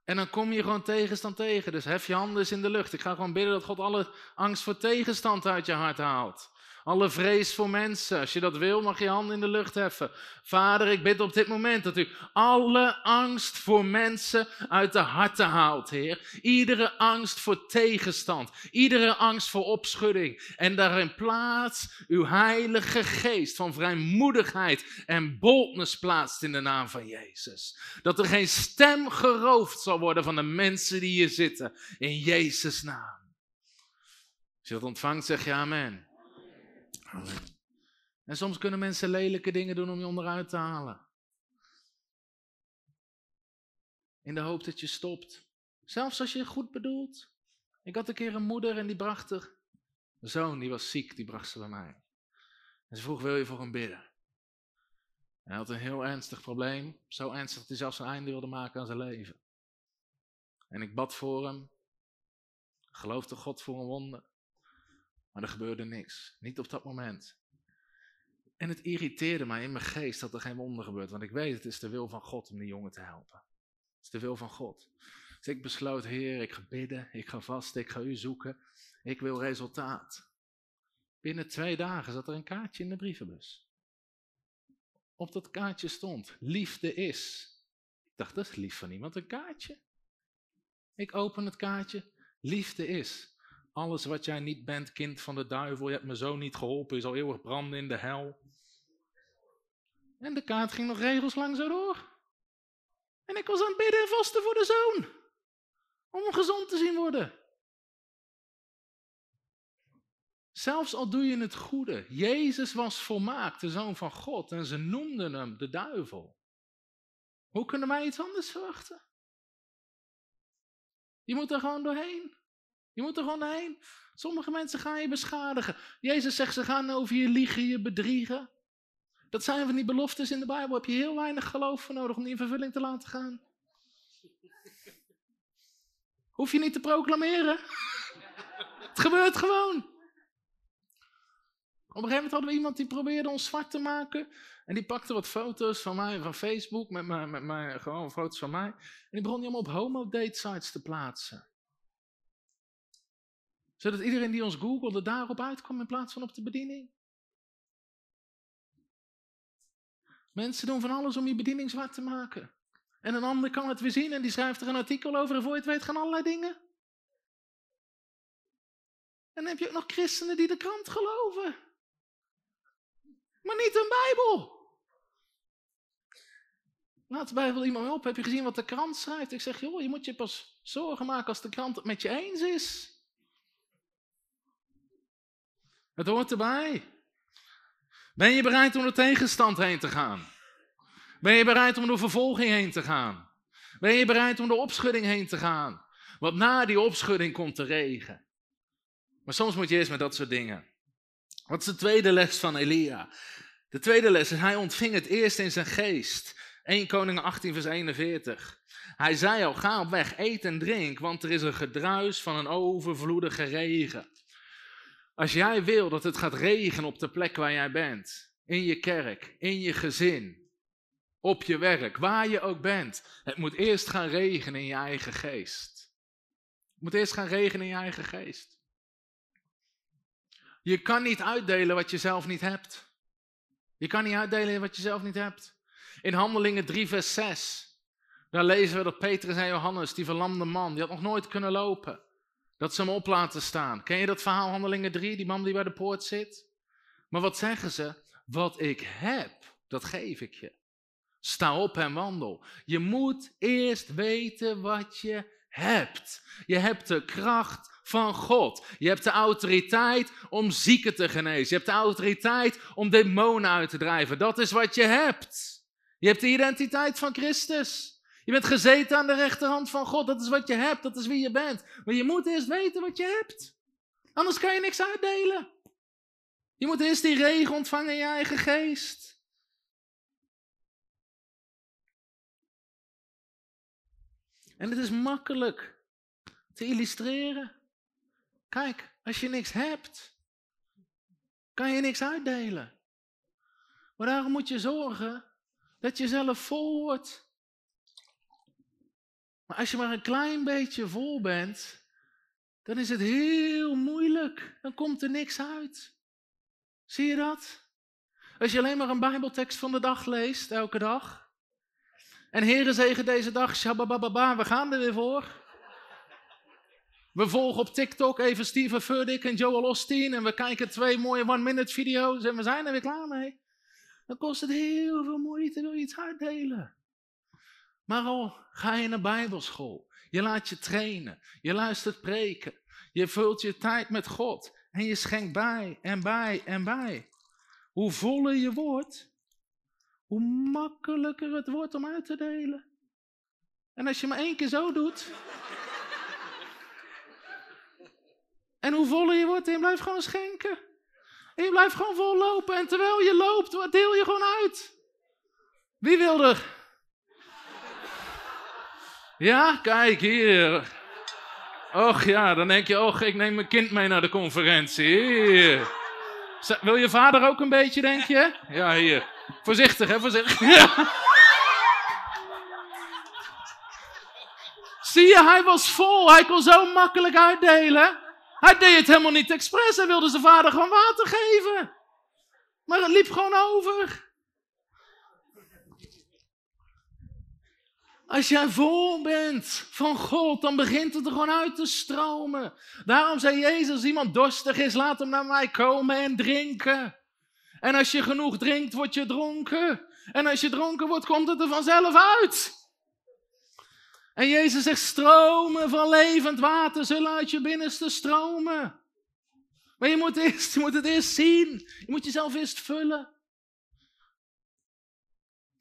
En dan kom je gewoon tegenstand tegen. Dus hef je handen eens in de lucht. Ik ga gewoon bidden dat God alle angst voor tegenstand uit je hart haalt. Alle vrees voor mensen. Als je dat wil, mag je handen in de lucht heffen. Vader, ik bid op dit moment dat u alle angst voor mensen uit de harten haalt, Heer. Iedere angst voor tegenstand. Iedere angst voor opschudding. En daarin plaats uw heilige geest van vrijmoedigheid en boldness plaatst in de naam van Jezus. Dat er geen stem geroofd zal worden van de mensen die hier zitten. In Jezus' naam. Als je dat ontvangt, zeg je amen. En soms kunnen mensen lelijke dingen doen om je onderuit te halen. In de hoop dat je stopt. Zelfs als je het goed bedoelt. Ik had een keer een moeder en die bracht er een zoon, die was ziek, die bracht ze bij mij. En ze vroeg, wil je voor hem bidden? Hij had een heel ernstig probleem, zo ernstig dat hij zelfs een einde wilde maken aan zijn leven. En ik bad voor hem, geloofde God voor een wonder. Maar er gebeurde niks. Niet op dat moment. En het irriteerde mij in mijn geest dat er geen wonder gebeurt. Want ik weet, het is de wil van God om die jongen te helpen. Het is de wil van God. Dus ik besloot, Heer, ik ga bidden, ik ga vasten, ik ga u zoeken. Ik wil resultaat. Binnen twee dagen zat er een kaartje in de brievenbus. Op dat kaartje stond, liefde is. Ik dacht, dat is lief van iemand, een kaartje. Ik open het kaartje, liefde is. Alles wat jij niet bent, kind van de duivel, je hebt me zo niet geholpen, je zal eeuwig branden in de hel. En de kaart ging nog regels lang zo door. En ik was aan het bidden en vasten voor de zoon. Om gezond te zien worden. Zelfs al doe je het goede. Jezus was volmaakt, de zoon van God. En ze noemden hem de duivel. Hoe kunnen wij iets anders verwachten? Je moet er gewoon doorheen. Je moet er gewoon heen. Sommige mensen gaan je beschadigen. Jezus zegt, ze gaan over je liegen, je bedriegen. Dat zijn van die beloftes in de Bijbel. Heb je heel weinig geloof voor nodig om die in vervulling te laten gaan. Hoef je niet te proclameren. Het gebeurt gewoon. Op een gegeven moment hadden we iemand die probeerde ons zwart te maken. En die pakte wat foto's van mij van Facebook, met mijn, met mijn, gewoon foto's van mij. En die begon die allemaal op homo-date sites te plaatsen. Zodat iedereen die ons googelde daarop uitkwam in plaats van op de bediening. Mensen doen van alles om je bediening zwart te maken. En een ander kan het weer zien en die schrijft er een artikel over en voor je het weet gaan allerlei dingen. En dan heb je ook nog christenen die de krant geloven. Maar niet een Bijbel. Laat de Bijbel iemand op. Heb je gezien wat de krant schrijft? Ik zeg, joh, je moet je pas zorgen maken als de krant het met je eens is. Het hoort erbij. Ben je bereid om door tegenstand heen te gaan? Ben je bereid om door vervolging heen te gaan? Ben je bereid om door opschudding heen te gaan? Want na die opschudding komt de regen. Maar soms moet je eerst met dat soort dingen. Wat is de tweede les van Elia? De tweede les is, hij ontving het eerst in zijn geest. 1 Koning 18 vers 41. Hij zei al, ga op weg, eet en drink, want er is een gedruis van een overvloedige regen. Als jij wil dat het gaat regenen op de plek waar jij bent, in je kerk, in je gezin, op je werk, waar je ook bent, het moet eerst gaan regenen in je eigen geest. Het moet eerst gaan regenen in je eigen geest. Je kan niet uitdelen wat je zelf niet hebt. Je kan niet uitdelen wat je zelf niet hebt. In Handelingen 3, vers 6, daar lezen we dat Petrus en Johannes, die verlamde man, die had nog nooit kunnen lopen. Dat ze hem op laten staan. Ken je dat verhaal, Handelingen 3, die man die bij de poort zit? Maar wat zeggen ze? Wat ik heb, dat geef ik je. Sta op en wandel. Je moet eerst weten wat je hebt. Je hebt de kracht van God. Je hebt de autoriteit om zieken te genezen. Je hebt de autoriteit om demonen uit te drijven. Dat is wat je hebt. Je hebt de identiteit van Christus. Je bent gezeten aan de rechterhand van God. Dat is wat je hebt. Dat is wie je bent. Maar je moet eerst weten wat je hebt. Anders kan je niks uitdelen. Je moet eerst die regen ontvangen in je eigen geest. En het is makkelijk te illustreren. Kijk, als je niks hebt, kan je niks uitdelen. Maar daarom moet je zorgen dat je zelf vol wordt. Maar als je maar een klein beetje vol bent, dan is het heel moeilijk. Dan komt er niks uit. Zie je dat? Als je alleen maar een Bijbeltekst van de dag leest, elke dag. En Heere zegen deze dag, shabababa, we gaan er weer voor. We volgen op TikTok even Steven Furtick en Joel Osteen en we kijken twee mooie one-minute video's en we zijn er weer klaar mee. Dan kost het heel veel moeite, wil je iets uitdelen. Maar al ga je naar bijbelschool, je laat je trainen, je luistert preken, je vult je tijd met God en je schenkt bij en bij en bij. Hoe voller je wordt, hoe makkelijker het wordt om uit te delen. En als je maar één keer zo doet. en hoe voller je wordt, en je blijft gewoon schenken. En je blijft gewoon vol lopen. En terwijl je loopt, deel je gewoon uit. Wie wil er? Ja, kijk hier. Och ja, dan denk je, och, ik neem mijn kind mee naar de conferentie. Wil je vader ook een beetje, denk je? Ja, hier. Voorzichtig, hè, voorzichtig. Zie je, hij was vol. Hij kon zo makkelijk uitdelen. Hij deed het helemaal niet expres. Hij wilde zijn vader gewoon water geven. Maar het liep gewoon over. Als jij vol bent van God, dan begint het er gewoon uit te stromen. Daarom zei Jezus, als iemand dorstig is, laat hem naar mij komen en drinken. En als je genoeg drinkt, word je dronken. En als je dronken wordt, komt het er vanzelf uit. En Jezus zegt, stromen van levend water zullen uit je binnenste stromen. Maar je moet, eerst, je moet het eerst zien. Je moet jezelf eerst vullen.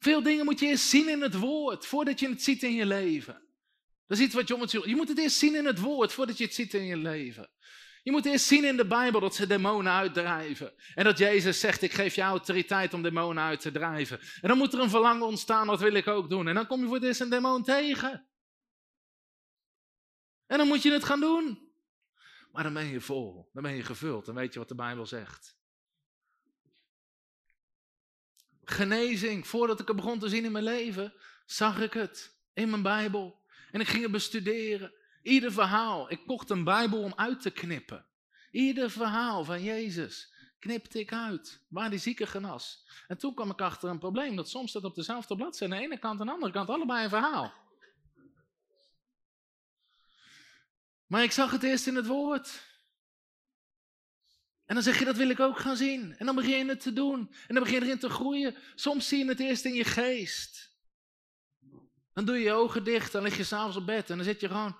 Veel dingen moet je eerst zien in het woord, voordat je het ziet in je leven. Dat is iets wat het Je moet het eerst zien in het woord, voordat je het ziet in je leven. Je moet eerst zien in de Bijbel dat ze demonen uitdrijven. En dat Jezus zegt, ik geef je autoriteit om demonen uit te drijven. En dan moet er een verlangen ontstaan, dat wil ik ook doen. En dan kom je voor het eerst een demon tegen. En dan moet je het gaan doen. Maar dan ben je vol, dan ben je gevuld, dan weet je wat de Bijbel zegt. Genezing, voordat ik het begon te zien in mijn leven, zag ik het in mijn Bijbel. En ik ging het bestuderen. Ieder verhaal, ik kocht een Bijbel om uit te knippen. Ieder verhaal van Jezus knipte ik uit, waar die zieke genas. En toen kwam ik achter een probleem, dat soms staat op dezelfde bladzijde, aan de ene kant en de andere kant, allebei een verhaal. Maar ik zag het eerst in het woord. En dan zeg je, dat wil ik ook gaan zien. En dan begin je het te doen. En dan begin je erin te groeien. Soms zie je het eerst in je geest. Dan doe je je ogen dicht, dan lig je s'avonds op bed en dan zit je gewoon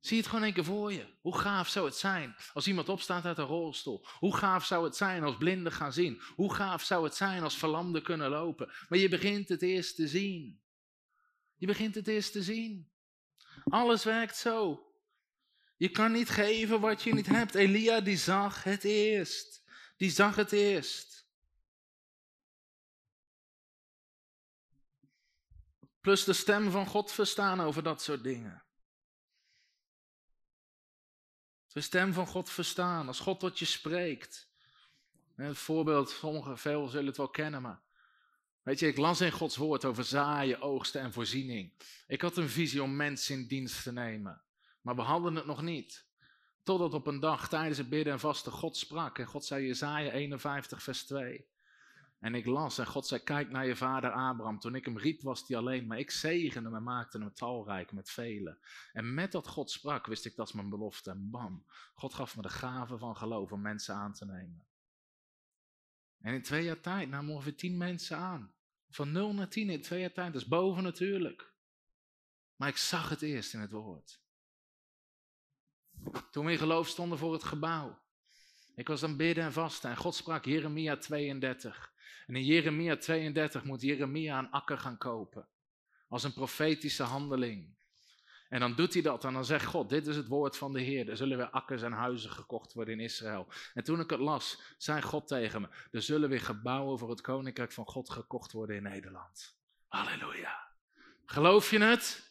Zie je het gewoon een keer voor je. Hoe gaaf zou het zijn als iemand opstaat uit een rolstoel? Hoe gaaf zou het zijn als blinden gaan zien? Hoe gaaf zou het zijn als verlamden kunnen lopen? Maar je begint het eerst te zien. Je begint het eerst te zien. Alles werkt zo. Je kan niet geven wat je niet hebt. Elia die zag het eerst. Die zag het eerst. Plus de stem van God verstaan over dat soort dingen. De stem van God verstaan, als God tot je spreekt. Het voorbeeld, sommigen, veel zullen het wel kennen, maar weet je, ik las in Gods woord over zaaien, oogsten en voorziening. Ik had een visie om mensen in dienst te nemen, maar we hadden het nog niet. Totdat op een dag tijdens het bidden en vasten God sprak en God zei Jezaja 51 vers 2. En ik las en God zei, kijk naar je vader Abraham. Toen ik hem riep was hij alleen, maar ik zegende hem en maakte hem talrijk met velen. En met dat God sprak wist ik dat is mijn belofte. En bam, God gaf me de gave van geloof om mensen aan te nemen. En in twee jaar tijd namen ongeveer tien mensen aan. Van nul naar tien in twee jaar tijd, dat is boven natuurlijk. Maar ik zag het eerst in het woord. Toen we in geloof stonden voor het gebouw. Ik was aan bidden en vasten en God sprak Jeremia 32. En in Jeremia 32 moet Jeremia een akker gaan kopen. Als een profetische handeling. En dan doet hij dat en dan zegt God, dit is het woord van de Heer. Er zullen weer akkers en huizen gekocht worden in Israël. En toen ik het las, zei God tegen me, er zullen weer gebouwen voor het koninkrijk van God gekocht worden in Nederland. Halleluja. Geloof je het?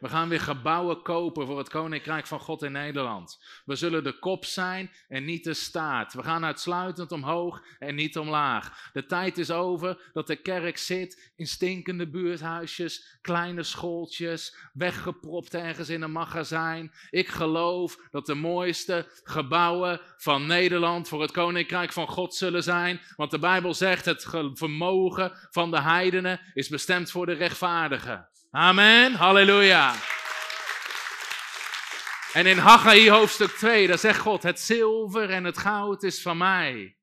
We gaan weer gebouwen kopen voor het Koninkrijk van God in Nederland. We zullen de kop zijn en niet de staart. We gaan uitsluitend omhoog en niet omlaag. De tijd is over dat de kerk zit in stinkende buurthuisjes, kleine schooltjes, weggepropt ergens in een magazijn. Ik geloof dat de mooiste gebouwen van Nederland voor het Koninkrijk van God zullen zijn. Want de Bijbel zegt het vermogen van de heidenen is bestemd voor de rechtvaardigen. Amen, halleluja. En in Haggai hoofdstuk 2, daar zegt God, het zilver en het goud is van mij.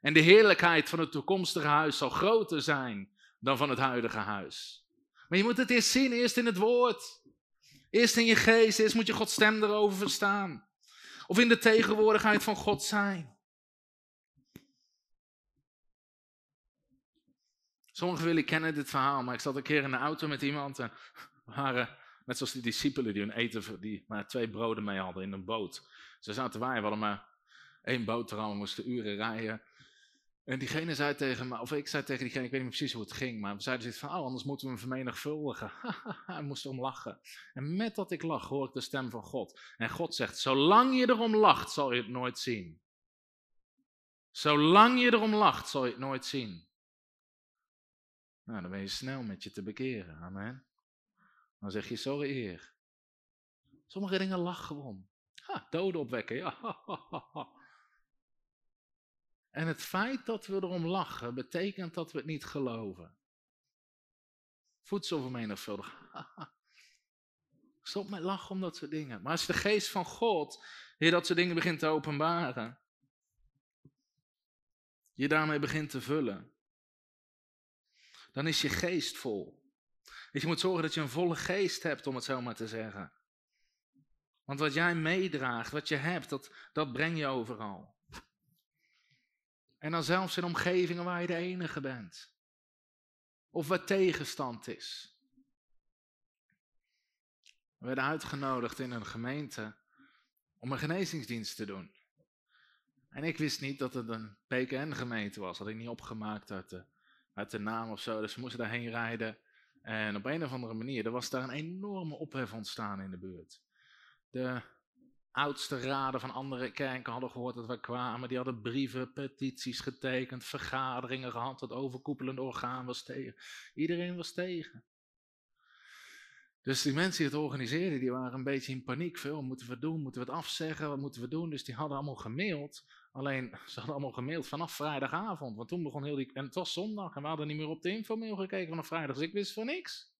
En de heerlijkheid van het toekomstige huis zal groter zijn dan van het huidige huis. Maar je moet het eerst zien, eerst in het woord. Eerst in je geest, eerst moet je Gods stem erover verstaan. Of in de tegenwoordigheid van God zijn. Sommigen willen kennen dit verhaal, maar ik zat een keer in de auto met iemand en waren, net zoals die discipelen die hun eten, die maar twee broden mee hadden in een boot. Ze zaten wij, we hadden maar één boterham, we moesten uren rijden. En diegene zei tegen me, of ik zei tegen diegene, ik weet niet precies hoe het ging, maar we zeiden zoiets van, oh, anders moeten we hem vermenigvuldigen. [LAUGHS] Hij moest erom lachen. En met dat ik lach, hoor ik de stem van God. En God zegt, zolang je erom lacht, zal je het nooit zien. Zolang je erom lacht, zal je het nooit zien. Nou, dan ben je snel met je te bekeren. Amen. Dan zeg je, sorry eer. Sommige dingen lachen om. Ha, doden opwekken, ja. [LAUGHS] En het feit dat we erom lachen, betekent dat we het niet geloven. Voedsel vermenigvuldigen. [LAUGHS] Stop met lachen om dat soort dingen. Maar als de geest van God je dat soort dingen begint te openbaren, je daarmee begint te vullen, dan is je geest vol. Dus je moet zorgen dat je een volle geest hebt, om het zo maar te zeggen. Want wat jij meedraagt, wat je hebt, dat, dat breng je overal. En dan zelfs in omgevingen waar je de enige bent. Of waar tegenstand is. We werden uitgenodigd in een gemeente om een genezingsdienst te doen. En ik wist niet dat het een PKN-gemeente was. Had ik niet opgemaakt uit de, uit de naam of zo. Dus we moesten daarheen rijden. En op een of andere manier, er was daar een enorme ophef ontstaan in de buurt. De oudste raden van andere kerken hadden gehoord dat we kwamen. Die hadden brieven, petities getekend, vergaderingen gehad. Het overkoepelende orgaan was tegen. Iedereen was tegen. Dus die mensen die het organiseerden, die waren een beetje in paniek. Veel, moeten we doen? Moeten we het afzeggen? Wat moeten we doen? Dus die hadden allemaal gemaild. Alleen, [LAUGHS] ze hadden allemaal gemaild vanaf vrijdagavond. Want toen begon heel die... En het was zondag en we hadden niet meer op de infomail gekeken vanaf vrijdag. Dus ik wist van niks.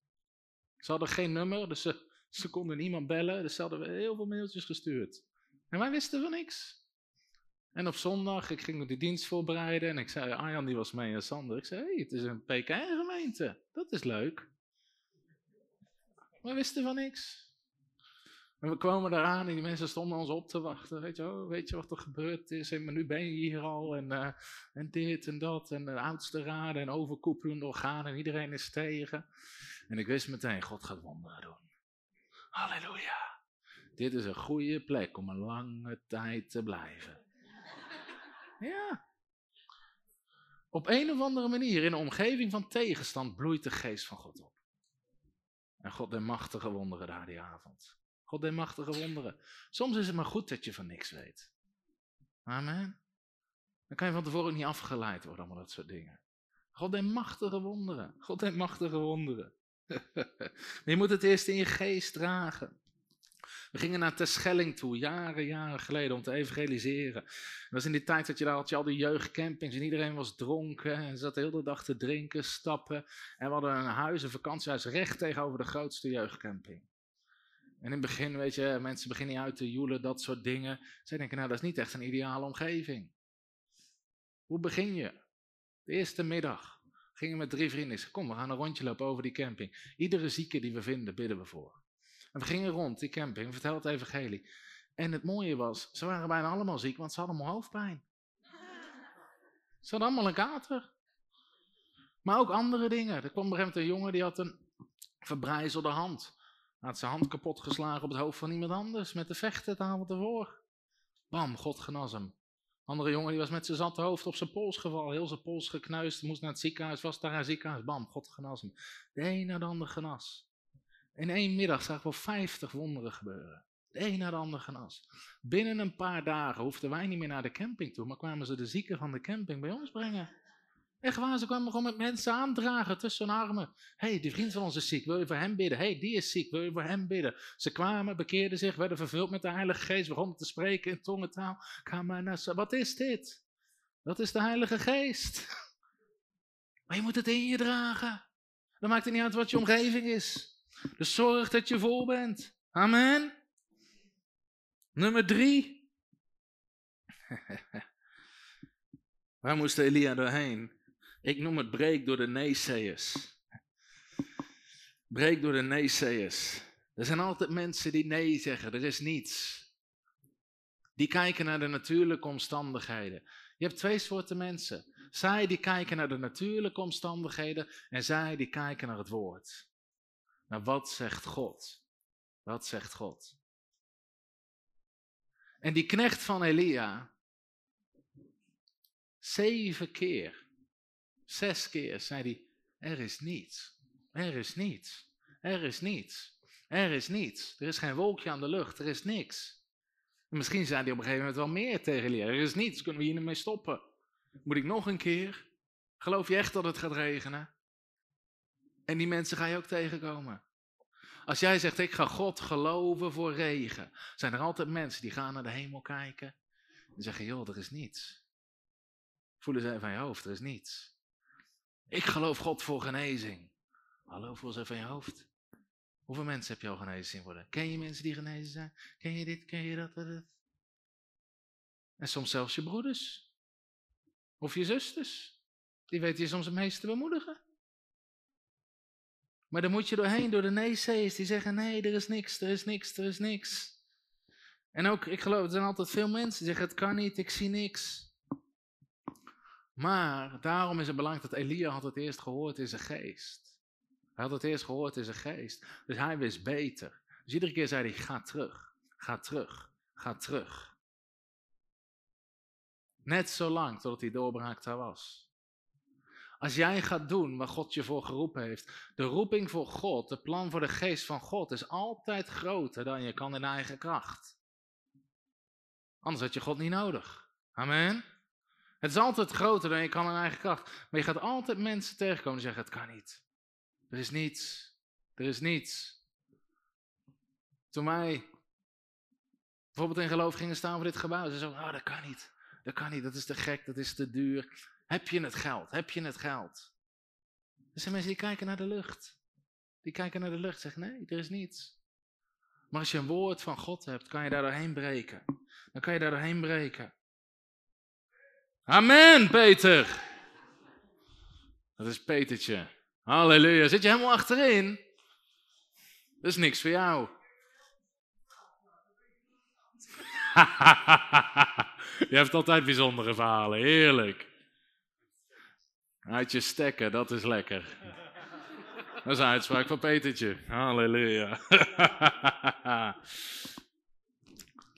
Ze hadden geen nummer, dus ze, [LAUGHS] konden niemand bellen. Dus ze hadden heel veel mailtjes gestuurd. En wij wisten van niks. En op zondag, ik ging de dienst voorbereiden. En ik zei, Arjan die was mee en Sander. Ik zei, hey, het is een PKN-gemeente. Dat is leuk. We wisten van niks. En we kwamen eraan en die mensen stonden ons op te wachten. Weet je, weet je wat er gebeurd is? En nu ben je hier al. En, uh, en dit en dat. En de oudste raden en overkoepelende organen. En iedereen is tegen. En ik wist meteen, God gaat wonderen doen. Halleluja. Dit is een goede plek om een lange tijd te blijven. Ja. Op een of andere manier, in een omgeving van tegenstand, bloeit de geest van God op. En God deed machtige wonderen daar die avond. God deed machtige wonderen. Soms is het maar goed dat je van niks weet. Amen. Dan kan je van tevoren ook niet afgeleid worden, allemaal dat soort dingen. God deed machtige wonderen. God deed machtige wonderen. [LAUGHS] je moet het eerst in je geest dragen. We gingen naar Terschelling toe, jaren, jaren geleden, om te evangeliseren. Dat was in die tijd dat je daar had je al die jeugdcampings en iedereen was dronken en zat de hele dag te drinken, stappen. En we hadden een huis, een vakantiehuis, recht tegenover de grootste jeugdcamping. En in het begin, weet je, mensen beginnen uit te joelen, dat soort dingen. Zij denken, nou, dat is niet echt een ideale omgeving. Hoe begin je? De eerste middag gingen we met drie vrienden. Ik kom, we gaan een rondje lopen over die camping. Iedere zieke die we vinden, bidden we voor. En we gingen rond die camping, vertel het evangelie. En het mooie was, ze waren bijna allemaal ziek, want ze hadden allemaal hoofdpijn. Ze hadden allemaal een kater. Maar ook andere dingen. Er kwam op een gegeven een jongen die had een verbrijzelde hand. Had zijn hand kapot geslagen op het hoofd van iemand anders met de vechten het avond ervoor. Bam, God genas hem. Andere jongen die was met zijn zatte hoofd op zijn pols gevallen, heel zijn pols geknuist, moest naar het ziekenhuis, was daar een ziekenhuis. Bam, God genas hem. De een naar de ander genas. In één middag zagen we 50 wonderen gebeuren. De een naar de ander genas. Binnen een paar dagen hoefden wij niet meer naar de camping toe, maar kwamen ze de zieken van de camping bij ons brengen. Echt waar, ze kwamen gewoon met mensen aandragen tussen hun armen. Hé, hey, die vriend van ons is ziek, wil je voor hem bidden? Hé, hey, die is ziek, wil je voor hem bidden? Ze kwamen, bekeerden zich, werden vervuld met de Heilige Geest, begonnen te spreken in tongentaal. Wat is dit? Dat is de Heilige Geest. [LAUGHS] Maar je moet het in je dragen. Dan maakt het niet uit wat je omgeving is. Dus zorg dat je vol bent. Amen. Nummer drie. [LAUGHS] Waar moest Elia doorheen? Ik noem het breek door de naysayers. Breek door de naysayers. Er zijn altijd mensen die nee zeggen, er is niets. Die kijken naar de natuurlijke omstandigheden. Je hebt twee soorten mensen. Zij die kijken naar de natuurlijke omstandigheden en zij die kijken naar het woord. Nou, wat zegt God? Wat zegt God? En die knecht van Elia, zeven keer, zes keer zei hij, er is niets, er is niets, er is niets, er is niets. Er is geen wolkje aan de lucht, er is niks. En misschien zei hij op een gegeven moment wel meer tegen Elia, er is niets, kunnen we hier niet mee stoppen? Moet ik nog een keer? Geloof je echt dat het gaat regenen? En die mensen ga je ook tegenkomen. Als jij zegt, ik ga God geloven voor regen, zijn er altijd mensen die gaan naar de hemel kijken en zeggen, joh, er is niets. Voelen ze van je hoofd, er is niets. Ik geloof God voor genezing. Hallo, voel ze van je hoofd. Hoeveel mensen heb je al genezen zien worden? Ken je mensen die genezen zijn? Ken je dit, ken je dat, dat? En soms zelfs je broeders. Of je zusters. Die weten je soms het meest te bemoedigen. Maar dan moet je doorheen door de nee-zee's die zeggen: nee, er is niks, er is niks, er is niks. En ook, ik geloof, er zijn altijd veel mensen die zeggen: het kan niet, ik zie niks. Maar daarom is het belangrijk dat Elia had het eerst gehoord in zijn geest. Hij had het eerst gehoord in zijn geest. Dus hij wist beter. Dus iedere keer zei hij: ga terug, ga terug, gaat terug. Net zo lang totdat die doorbraak daar was. Als jij gaat doen waar God je voor geroepen heeft. De roeping voor God, de plan voor de geest van God is altijd groter dan je kan in eigen kracht. Anders had je God niet nodig. Amen. Het is altijd groter dan je kan in eigen kracht. Maar je gaat altijd mensen tegenkomen die zeggen: Het kan niet. Er is niets. Er is niets. Toen wij bijvoorbeeld in geloof gingen staan voor dit gebouw, ze zeiden: Oh, dat kan niet. Dat kan niet. Dat is te gek. Dat is te duur. Heb je het geld? Heb je het geld? Er zijn mensen die kijken naar de lucht. Die kijken naar de lucht en zeggen: Nee, er is niets. Maar als je een woord van God hebt, kan je daar doorheen breken. Dan kan je daar doorheen breken. Amen, Peter. Dat is Petertje. Halleluja. Zit je helemaal achterin? Dat is niks voor jou. [LAUGHS] je hebt altijd bijzondere verhalen. Heerlijk. Uit je stekken, dat is lekker. Dat is een uitspraak van Petertje. Halleluja. [LAUGHS]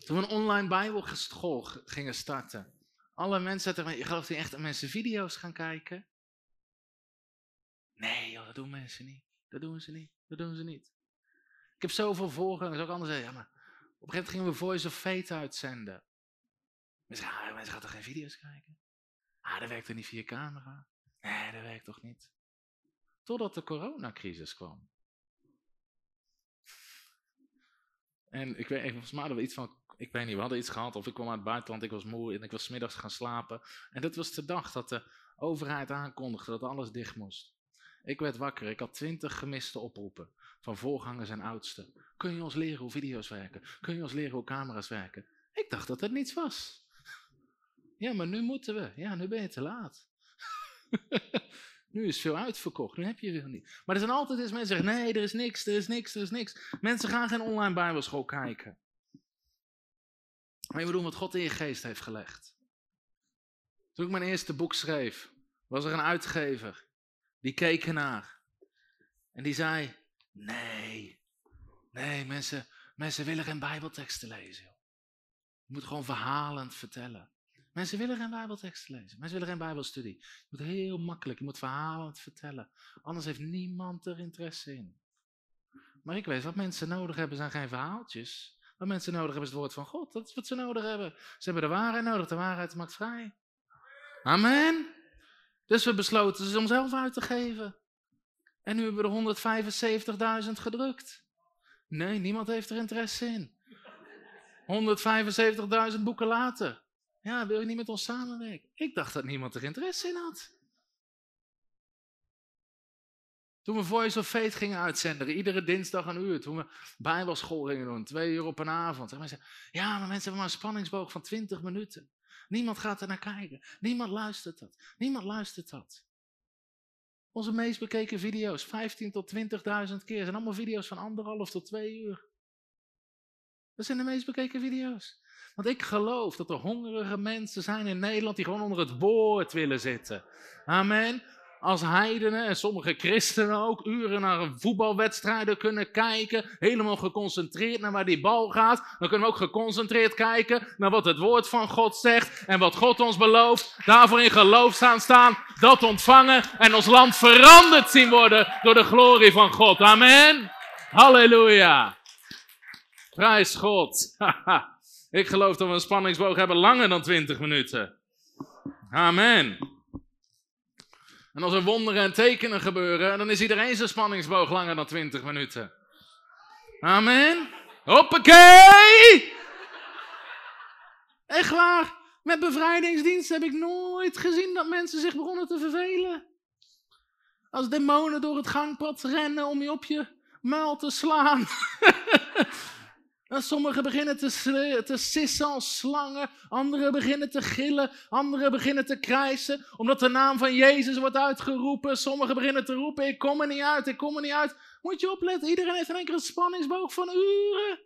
Toen we een online bijbelschool gingen starten. Alle mensen je gelooft niet echt dat mensen video's gaan kijken? Nee dat doen mensen niet. Dat doen ze niet. Dat doen ze niet. Ik heb zoveel voorgangers, ook anders ja maar op een gegeven moment gingen we Voice of Fate uitzenden. Mensen, ah, mensen gaan toch geen video's kijken? Ah, dat werkt er niet via camera. Nee, dat werkt toch niet? Totdat de coronacrisis kwam. En ik weet, volgens mij hadden we iets van, ik weet niet, we hadden iets gehad of ik kwam uit het buitenland, ik was moe en ik was middags gaan slapen. En dat was de dag dat de overheid aankondigde dat alles dicht moest. Ik werd wakker, ik had twintig gemiste oproepen van voorgangers en oudsten. Kun je ons leren hoe video's werken? Kun je ons leren hoe camera's werken? Ik dacht dat het niets was. Ja, maar nu moeten we. Ja, nu ben je te laat. [LAUGHS] nu is veel uitverkocht, nu heb je veel niet. Maar er zijn altijd mensen die zeggen, nee, er is niks, er is niks, er is niks. Mensen gaan geen online bijbelschool kijken. Maar je moet doen wat God in je geest heeft gelegd. Toen ik mijn eerste boek schreef, was er een uitgever. Die keek ernaar. En die zei, nee, nee, mensen, mensen willen geen bijbelteksten lezen. Je moet gewoon verhalend vertellen. Mensen willen geen Bijbeltekst lezen. Mensen willen geen Bijbelstudie. Je moet heel makkelijk, je moet verhalen vertellen. Anders heeft niemand er interesse in. Maar ik weet, wat mensen nodig hebben zijn geen verhaaltjes. Wat mensen nodig hebben is het woord van God. Dat is wat ze nodig hebben. Ze hebben de waarheid nodig. De waarheid maakt vrij. Amen. Dus we besloten ze om zelf uit te geven. En nu hebben we er 175.000 gedrukt. Nee, niemand heeft er interesse in. 175.000 boeken later. Ja, wil je niet met ons samenwerken? Ik dacht dat niemand er interesse in had. Toen we Voice of Faith gingen uitzenden, iedere dinsdag een uur. Toen we bijbelschool gingen doen, twee uur op een avond. En mensen ja, maar mensen hebben maar een spanningsboog van 20 minuten. Niemand gaat er naar kijken. Niemand luistert dat. Niemand luistert dat. Onze meest bekeken video's, 15 tot 20.000 keer, zijn allemaal video's van anderhalf tot twee uur. Dat zijn de meest bekeken video's. Want ik geloof dat er hongerige mensen zijn in Nederland die gewoon onder het woord willen zitten. Amen. Als heidenen en sommige christenen ook uren naar een voetbalwedstrijden kunnen kijken, helemaal geconcentreerd naar waar die bal gaat, dan kunnen we ook geconcentreerd kijken naar wat het woord van God zegt en wat God ons belooft. Daarvoor in geloof staan staan, dat ontvangen en ons land veranderd zien worden door de glorie van God. Amen. Halleluja. Prijs God. [LAUGHS] Ik geloof dat we een spanningsboog hebben langer dan 20 minuten. Amen. En als er wonderen en tekenen gebeuren, dan is iedereen zijn spanningsboog langer dan 20 minuten. Amen. Hoppakee! Echt waar. Met bevrijdingsdienst heb ik nooit gezien dat mensen zich begonnen te vervelen. Als demonen door het gangpad rennen om je op je muil te slaan. [LAUGHS] En sommigen beginnen te, te sissen als slangen, anderen beginnen te gillen, anderen beginnen te krijsen, omdat de naam van Jezus wordt uitgeroepen. Sommigen beginnen te roepen, ik kom er niet uit, ik kom er niet uit. Moet je opletten, iedereen heeft in één keer een spanningsboog van uren.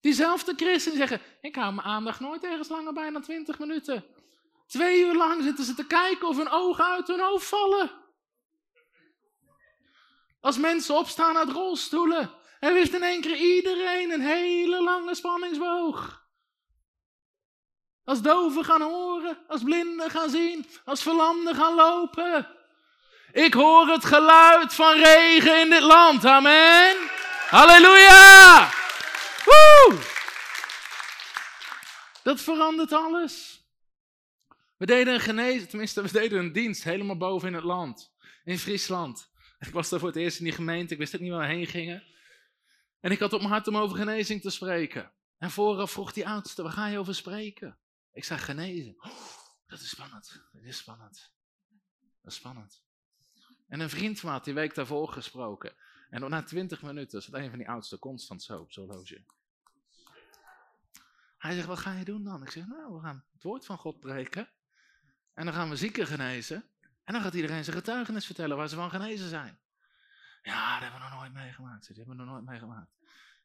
Diezelfde christenen zeggen, ik hou mijn aandacht nooit ergens langer bij dan 20 minuten. Twee uur lang zitten ze te kijken of hun ogen uit hun hoofd vallen. Als mensen opstaan uit rolstoelen Hij wist in één keer iedereen een hele lange spanningsboog. Als doven gaan horen, als blinden gaan zien, als verlamden gaan lopen. Ik hoor het geluid van regen in dit land. Amen. Halleluja. Woe! Dat verandert alles. We deden een genezen, tenminste we deden een dienst helemaal boven in het land. In Friesland. [LAUGHS] Ik was daar voor het eerst in die gemeente, ik wist ook niet waar we heen gingen. En ik had op mijn hart om over genezing te spreken. En vooraf vroeg die oudste, waar ga je over spreken? Ik zei genezen. [GASPS] Dat is spannend, dat is spannend. Dat is spannend. En een vriend van die week daarvoor gesproken. En na twintig minuten zat een van die oudste constant zo op zo'n. Hij zegt, wat ga je doen dan? Ik zeg, nou, we gaan het woord van God breken. En dan gaan we zieken genezen. En dan gaat iedereen zijn getuigenis vertellen waar ze van genezen zijn. Ja, dat hebben we nog nooit meegemaakt. Dat hebben we nog nooit meegemaakt.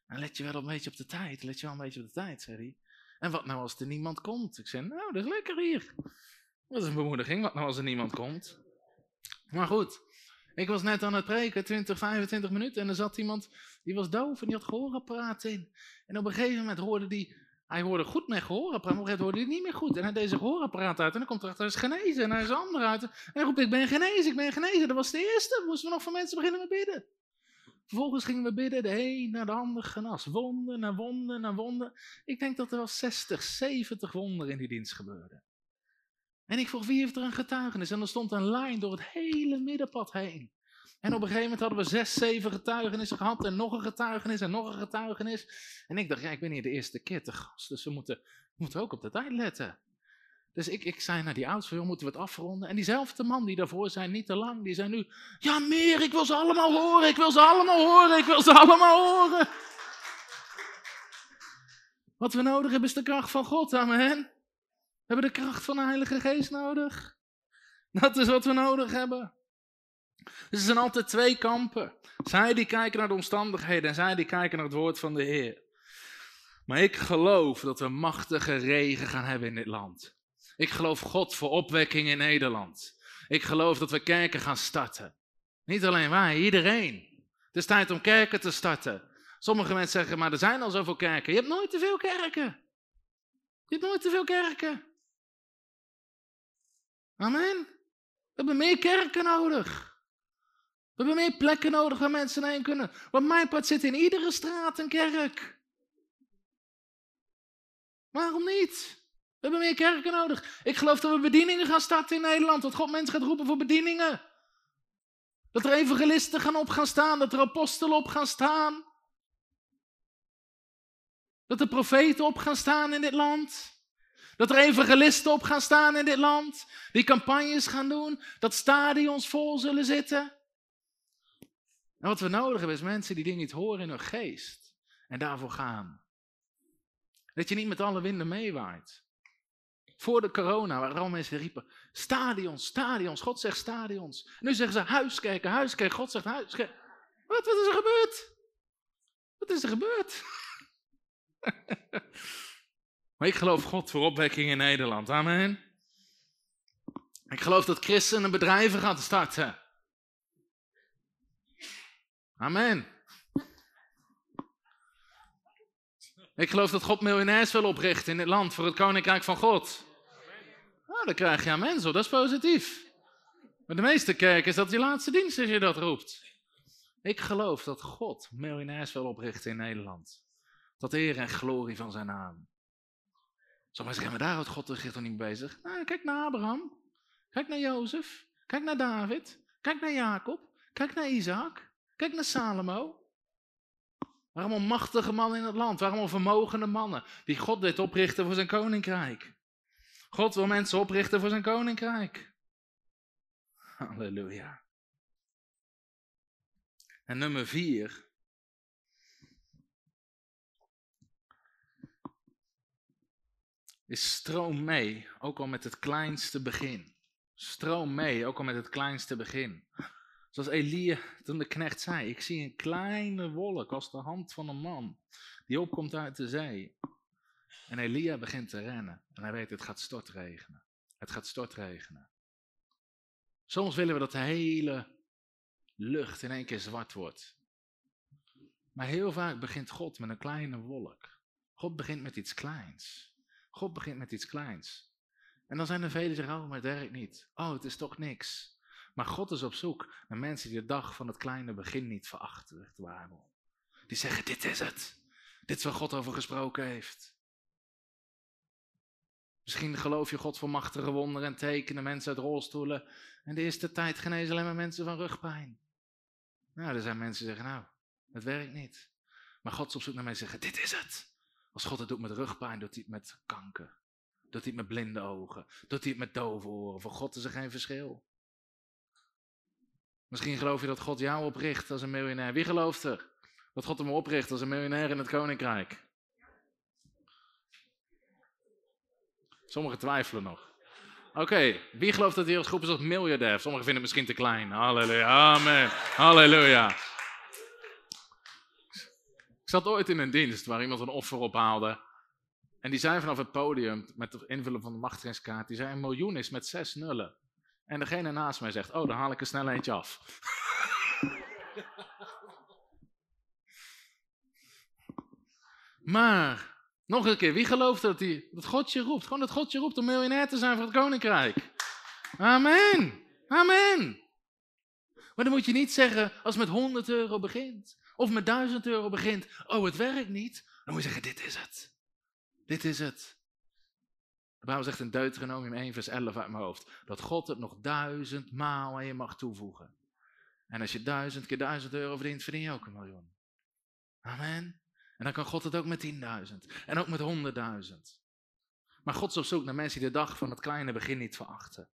En let je wel een beetje op de tijd. Let je wel een beetje op de tijd, zei hij. En wat nou als er niemand komt? Ik zei, nou, dat is lekker hier. Dat is een bemoediging. Wat nou als er niemand komt? Maar goed, ik was net aan het preken, 20, 25 minuten. En er zat iemand, die was doof en die had gehoorapparaat in. En op een gegeven moment hoorde die, hij hoorde goed met gehoorapparaat, maar op hoorde hij niet meer goed. En hij deed zijn gehoorapparaat uit en dan komt er hij is genezen. En hij is ander uit. En hij roept, ik ben genezen, ik ben genezen. Dat was de eerste. Moesten we nog voor mensen beginnen met bidden. Vervolgens gingen we bidden, de een naar de ander genas. Wonden naar wonden naar wonden. Ik denk dat er wel 60, 70 wonderen in die dienst gebeurden. En ik vroeg, wie heeft er een getuigenis? En er stond een lijn door het hele middenpad heen. En op een gegeven moment hadden we zes, zeven getuigenissen gehad. En nog een getuigenis en nog een getuigenis. En ik dacht, ja, ik ben hier de eerste keer te gast. Dus we moeten, we moeten ook op de tijd letten. Dus ik, ik zei naar die ouders, moeten we het afronden? En diezelfde man die daarvoor zei, niet te lang, die zei nu, ja meer, ik wil ze allemaal horen, ik wil ze allemaal horen, ik wil ze allemaal horen. Wat we nodig hebben is de kracht van God, amen. We hebben de kracht van de Heilige Geest nodig. Dat is wat we nodig hebben. Dus er zijn altijd twee kampen. Zij die kijken naar de omstandigheden en zij die kijken naar het woord van de Heer. Maar ik geloof dat we machtige regen gaan hebben in dit land. Ik geloof God voor opwekking in Nederland. Ik geloof dat we kerken gaan starten. Niet alleen wij, iedereen. Het is tijd om kerken te starten. Sommige mensen zeggen, maar er zijn al zoveel kerken. Je hebt nooit te veel kerken. Je hebt nooit te veel kerken. Amen. We hebben meer kerken nodig. We hebben meer plekken nodig waar mensen heen kunnen. Want mijn part zit in iedere straat een kerk. Waarom niet? We hebben meer kerken nodig. Ik geloof dat we bedieningen gaan starten in Nederland. Dat God mensen gaat roepen voor bedieningen. Dat er evangelisten gaan op gaan staan. Dat er apostelen op gaan staan. Dat er profeten op gaan staan in dit land. Dat er evangelisten op gaan staan in dit land. Die campagnes gaan doen. Dat stadions vol zullen zitten. En wat we nodig hebben is mensen die dingen niet horen in hun geest. En daarvoor gaan. Dat je niet met alle winden meewaait. Voor de corona waren al mensen riepen, stadions, stadions, God zegt stadions. Nu zeggen ze huiskerken, huiskerken, God zegt huiskerken. Wat, wat is er gebeurd? Wat is er gebeurd? [LAUGHS] maar ik geloof God voor opwekking in Nederland, amen. Ik geloof dat christenen bedrijven gaan starten. Amen. Ik geloof dat God miljonairs wil oprichten in dit land voor het koninkrijk van God. Nou, dan krijg je amen zo, dat is positief. Maar de meeste kerken is dat je laatste dienst als je dat roept. Ik geloof dat God miljonairs wil oprichten in Nederland. Tot eer en glorie van zijn naam. Sommige zeggen, maar daar houdt God zich toch niet mee bezig? Nou, kijk naar Abraham. Kijk naar Jozef. Kijk naar David. Kijk naar Jacob. Kijk naar Isaac. Kijk naar Salomo. Waarom machtige mannen in het land? Waarom vermogende mannen die God dit oprichten voor zijn koninkrijk? God wil mensen oprichten voor zijn koninkrijk. Halleluja. En nummer vier. Is stroom mee, ook al met het kleinste begin. Stroom mee, ook al met het kleinste begin. Zoals Elia toen de knecht zei, ik zie een kleine wolk als de hand van een man die opkomt uit de zee. En Elia begint te rennen. En hij weet, het gaat stortregenen. Het gaat stortregenen. Soms willen we dat de hele lucht in één keer zwart wordt. Maar heel vaak begint God met een kleine wolk. God begint met iets kleins. God begint met iets kleins. En dan zijn er velen die zeggen, oh, maar werkt niet. Oh, het is toch niks. Maar God is op zoek naar mensen die de dag van het kleine begin niet verachten. Die zeggen, dit is het. Dit is waar God over gesproken heeft. Misschien geloof je God voor machtige wonderen en tekenen, mensen uit rolstoelen. En de eerste tijd genezen alleen maar mensen van rugpijn. Nou, er zijn mensen die zeggen, nou, het werkt niet. Maar God is op zoek naar mensen die zeggen, dit is het. Als God het doet met rugpijn, doet hij het met kanker. Doet hij het met blinde ogen. Doet hij het met dove oren. Voor God is er geen verschil. Misschien geloof je dat God jou opricht als een miljonair. Wie gelooft er? Dat God hem opricht als een miljonair in het koninkrijk. Sommigen twijfelen nog. Oké, wie gelooft dat hij als groep is als miljardair? Sommigen vinden het misschien te klein. Halleluja, amen. Halleluja. Ik zat ooit in een dienst waar iemand een offer ophaalde. En die zei vanaf het podium, met het invullen van de machtigingskaart, die zei een miljoen is met zes nullen. En degene naast mij zegt, oh, dan haal ik er snel eentje af. maar, nog een keer, wie gelooft dat, die, dat God je roept? Gewoon dat God je roept om miljonair te zijn voor het koninkrijk. Amen. Amen. Maar dan moet je niet zeggen, als met 100 euro begint, of met 1000 euro begint, oh, het werkt niet. Dan moet je zeggen, dit is het. Dit is het. De Bijbel zegt in Deuteronomium 1, vers 11 uit mijn hoofd, dat God het nog duizend maal aan je mag toevoegen. En als je duizend keer duizend euro verdient, verdien je ook een miljoen. Amen. En dan kan God het ook met tienduizend. En ook met honderdduizend. Maar God is op zoek naar mensen die de dag van het kleine begin niet verachten.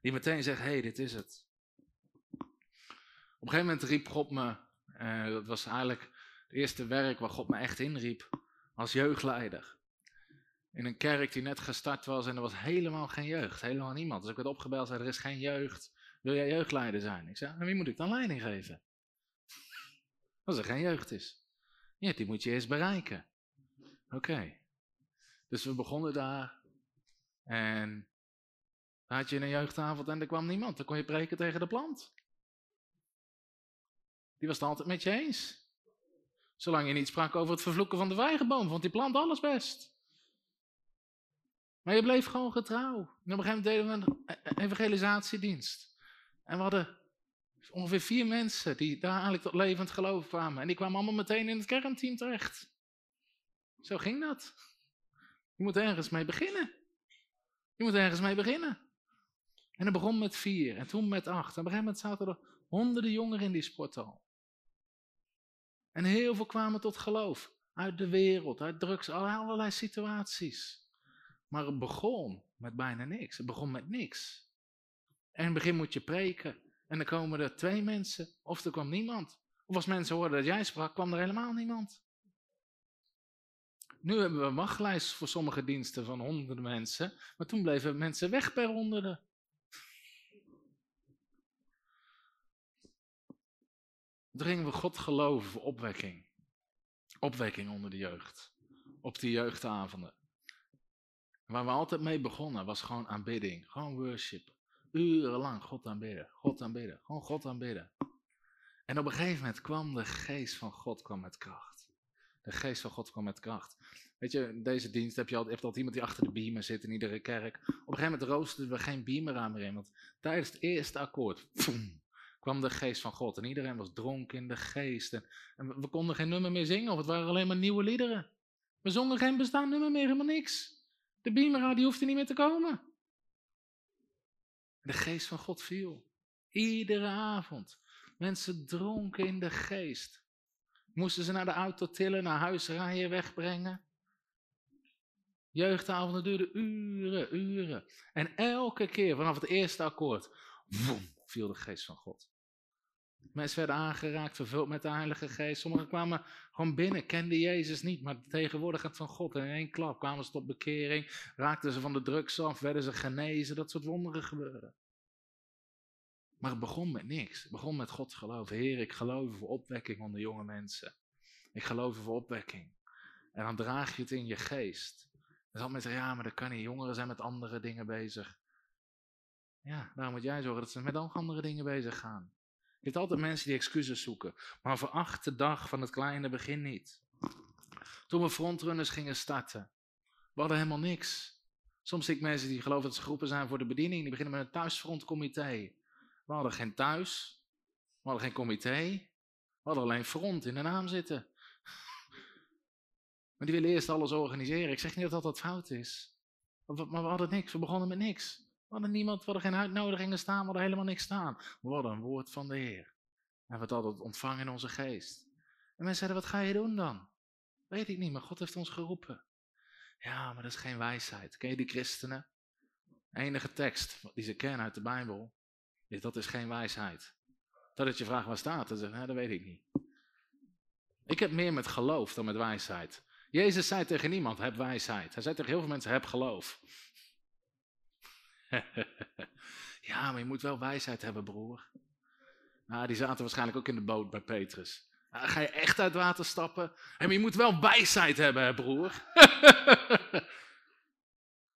Die meteen zeggen, hé, hey, dit is het. Op een gegeven moment riep God me, uh, dat was eigenlijk het eerste werk waar God me echt inriep, als jeugdleider in een kerk die net gestart was en er was helemaal geen jeugd, helemaal niemand. Dus ik werd opgebeld en zei, er is geen jeugd, wil jij jeugdleider zijn? Ik zei, en wie moet ik dan leiding geven? [LAUGHS] Als er geen jeugd is. Ja, die moet je eerst bereiken. Oké. Dus we begonnen daar en dan had je een jeugdavond en er kwam niemand. Dan kon je preken tegen de plant. Die was het altijd met je eens. Zolang je niet sprak over het vervloeken van de vijgenboom, vond die plant alles best. Maar je bleef gewoon getrouw. En op een gegeven moment deden we een e-, evangelisatiedienst. En we hadden ongeveer vier mensen die daar eigenlijk tot levend geloof kwamen. En die kwamen allemaal meteen in het kernteam terecht. Zo ging dat. Je moet ergens mee beginnen. Je moet ergens mee beginnen. En het begon met vier en toen met acht. En op een gegeven moment zaten er honderden jongeren in die sporthal. En heel veel kwamen tot geloof. Uit de wereld, uit drugs, allerlei situaties. Maar het begon met bijna niks. Het begon met niks. En in het begin moet je preken. En dan komen er twee mensen. Of er kwam niemand. Of als mensen hoorden dat jij sprak, kwam er helemaal niemand. Nu hebben we een wachtlijst voor sommige diensten van honderden mensen. Maar toen bleven mensen weg per honderden. Toen gingen we God geloven voor opwekking. Opwekking onder de jeugd. Op die jeugdavonden. Waar we altijd mee begonnen was gewoon aanbidding. Gewoon worship. Urenlang God aanbidden. God aanbidden. Gewoon God aanbidden. En op een gegeven moment kwam de geest van God kwam met kracht. De geest van God kwam met kracht. Weet je, deze dienst heb je altijd, altijd iemand die achter de beamer zit in iedere kerk. Op een gegeven moment roosterden we geen beamer aan meer in. Want tijdens het eerste akkoord kwam de geest van God. En iedereen was dronken in de geest. En, en, we konden geen nummer meer zingen. Of het waren alleen maar nieuwe liederen. We zongen geen bestaand nummer meer, helemaal niks. De beamera die hoefde niet meer te komen. De geest van God viel. Iedere avond. Mensen dronken in de geest. Moesten ze naar de auto tillen, naar huis rijden, wegbrengen. Jeugdavonden duurden uren, uren. En elke keer vanaf het eerste akkoord, woem, viel de geest van God. Mensen werden aangeraakt, vervuld met de Heilige Geest. Sommigen kwamen gewoon binnen, kenden Jezus niet, maar de tegenwoordigheid van God. En in één klap kwamen ze tot bekering, raakten ze van de drugs af, werden ze genezen. Dat soort wonderen gebeuren. Maar het begon met niks. Het begon met God geloven. Heer, ik geloof voor opwekking onder jonge mensen. Ik geloof voor opwekking. En dan draag je het in je geest. Dan zal zeggen, ja, maar dat kan niet. Jongeren zijn met andere dingen bezig. Ja, daarom moet jij zorgen dat ze met andere dingen bezig gaan. Je hebt altijd mensen die excuses zoeken. Maar veracht de dag van het kleine begin niet. Toen we frontrunners gingen starten, we hadden helemaal niks. Soms zie ik mensen die geloven dat ze groepen zijn voor de bediening, die beginnen met een thuisfrontcomité. We hadden geen thuis, we hadden geen comité, we hadden alleen front in de naam zitten. Maar die willen eerst alles organiseren. Ik zeg niet dat dat fout is. Maar we hadden niks, we begonnen met niks. Hadden niemand, we hadden geen uitnodigingen staan, we hadden helemaal niks staan. Hadden een woord van de Heer. En we hadden het ontvangen in onze geest. En mensen zeiden, wat ga je doen dan? Weet ik niet, maar God heeft ons geroepen. Ja, maar dat is geen wijsheid. Ken je die christenen? enige tekst die ze kennen uit de Bijbel, is dat is geen wijsheid. Dat het je vraagt waar staat, dan zeg je, dat weet ik niet. Ik heb meer met geloof dan met wijsheid. Jezus zei tegen niemand, heb wijsheid. Hij zei tegen heel veel mensen, heb geloof. [LAUGHS] ja, maar je moet wel wijsheid hebben, broer. Nou, die zaten waarschijnlijk ook in de boot bij Petrus. Nou, ga je echt uit water stappen? En je moet wel wijsheid hebben, hè, broer. [LAUGHS]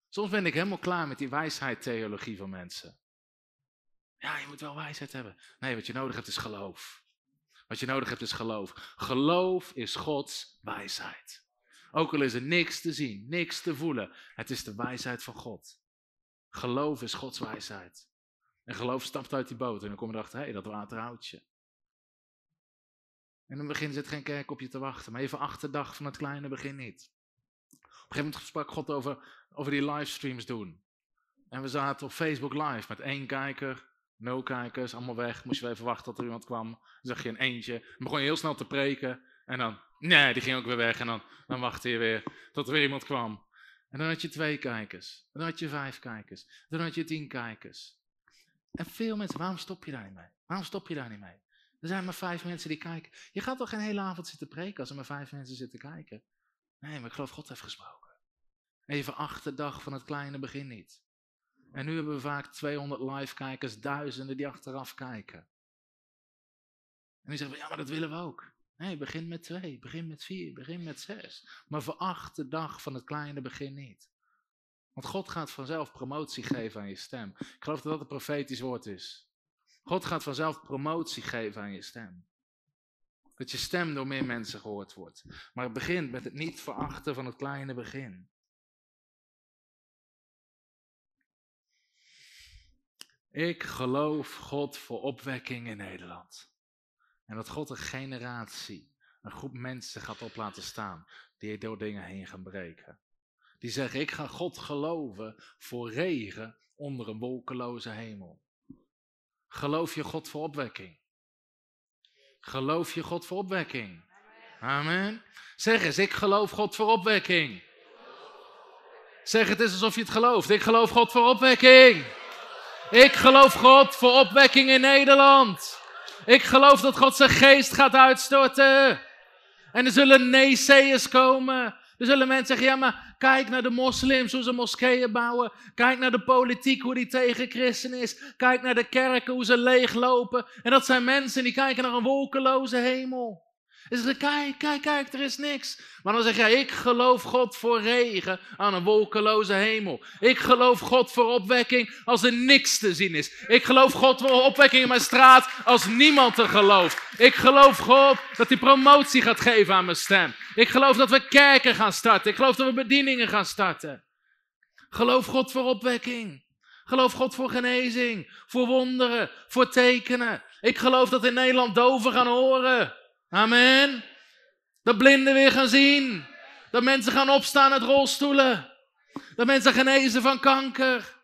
Soms ben ik helemaal klaar met die wijsheid-theologie van mensen. Ja, je moet wel wijsheid hebben. Nee, wat je nodig hebt is geloof. Wat je nodig hebt is geloof. Geloof is Gods wijsheid. Ook al is er niks te zien, niks te voelen. Het is de wijsheid van God. Geloof is Gods wijsheid. En geloof stapt uit die boot en dan kom je erachter, hé, dat water houdt je. En in het begin zit geen kerk op je te wachten, maar even achterdag van het kleine begin niet. Op een gegeven moment sprak God over, over die livestreams doen. En we zaten op Facebook live met één kijker, nul kijkers, allemaal weg. Moest je even wachten tot er iemand kwam. Dan zag je een eentje. Dan begon je heel snel te preken. En dan, nee, die ging ook weer weg. En dan, dan wachtte je weer tot er weer iemand kwam. En dan had je twee kijkers. En dan had je vijf kijkers. En dan had je tien kijkers. En veel mensen, waarom stop je daar niet mee? Waarom stop je daar niet mee? Er zijn maar vijf mensen die kijken. Je gaat toch geen hele avond zitten preken als er maar vijf mensen zitten kijken? Nee, maar ik geloof God heeft gesproken. Even achter dag van het kleine begin niet. En nu hebben we vaak 200 live kijkers, duizenden die achteraf kijken. En die zeggen, ja, maar dat willen we ook. Nee, begin met twee, begin met vier, begin met zes. Maar veracht de dag van het kleine begin niet. Want God gaat vanzelf promotie geven aan je stem. Ik geloof dat dat een profetisch woord is. God gaat vanzelf promotie geven aan je stem. Dat je stem door meer mensen gehoord wordt. Maar het begint met het niet verachten van het kleine begin. Ik geloof God voor opwekking in Nederland. En dat God een generatie, een groep mensen gaat op laten staan die door dingen heen gaan breken. Die zeggen, ik ga God geloven voor regen onder een wolkeloze hemel. Geloof je God voor opwekking? Geloof je God voor opwekking? Amen. Zeg eens, ik geloof God voor opwekking. Zeg het eens alsof je het gelooft. Ik geloof God voor opwekking. Ik geloof God voor opwekking in Nederland. Ik geloof dat God zijn geest gaat uitstorten. En er zullen neeseers komen. Er zullen mensen zeggen, ja maar kijk naar de moslims, hoe ze moskeeën bouwen. Kijk naar de politiek, hoe die tegen christen is. Kijk naar de kerken, hoe ze leeglopen. En dat zijn mensen die kijken naar een wolkeloze hemel. Ze zeggen, kijk, kijk, kijk, er is niks. Maar dan zeg jij, ik geloof God voor regen aan een wolkeloze hemel. Ik geloof God voor opwekking als er niks te zien is. Ik geloof God voor opwekking in mijn straat als niemand er gelooft. Ik geloof God dat hij promotie gaat geven aan mijn stem. Ik geloof dat we kerken gaan starten. Ik geloof dat we bedieningen gaan starten. Geloof God voor opwekking. Geloof God voor genezing, voor wonderen, voor tekenen. Ik geloof dat in Nederland doven gaan horen. Amen. Dat blinden weer gaan zien. Dat mensen gaan opstaan uit rolstoelen. Dat mensen genezen van kanker.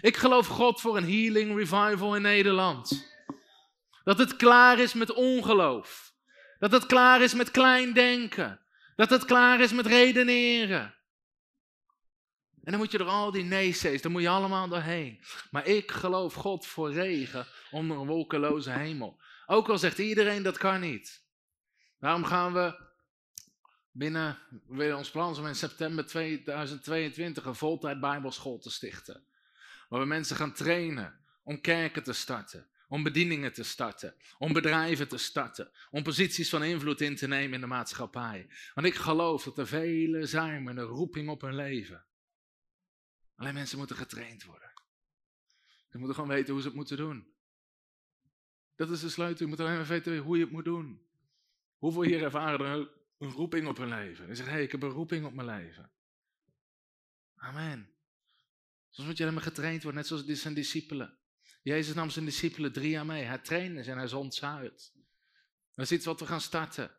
Ik geloof God voor een healing revival in Nederland. Dat het klaar is met ongeloof. Dat het klaar is met klein denken. Dat het klaar is met redeneren. En dan moet je er al die nee's, dan moet je allemaal doorheen. Maar ik geloof God voor regen onder een wolkeloze hemel. Ook al zegt iedereen dat kan niet. Daarom gaan we binnen, weer ons plan om in september 2022 een voltijd bijbelschool te stichten. Waar we mensen gaan trainen om kerken te starten, om bedieningen te starten, om bedrijven te starten, om posities van invloed in te nemen in de maatschappij. Want ik geloof dat er velen zijn met een roeping op hun leven. Alleen mensen moeten getraind worden. Ze moeten gewoon weten hoe ze het moeten doen. Dat is de sleutel. Je moet alleen maar weten hoe je het moet doen. Hoeveel hier ervaren er een roeping op hun leven? En zeggen, hé, hey, ik heb een roeping op mijn leven. Amen. Soms moet je helemaal getraind worden, net zoals zijn discipelen. Jezus nam zijn discipelen drie jaar mee. Hij trainde ze en hij zond ze uit. Dat is iets wat we gaan starten.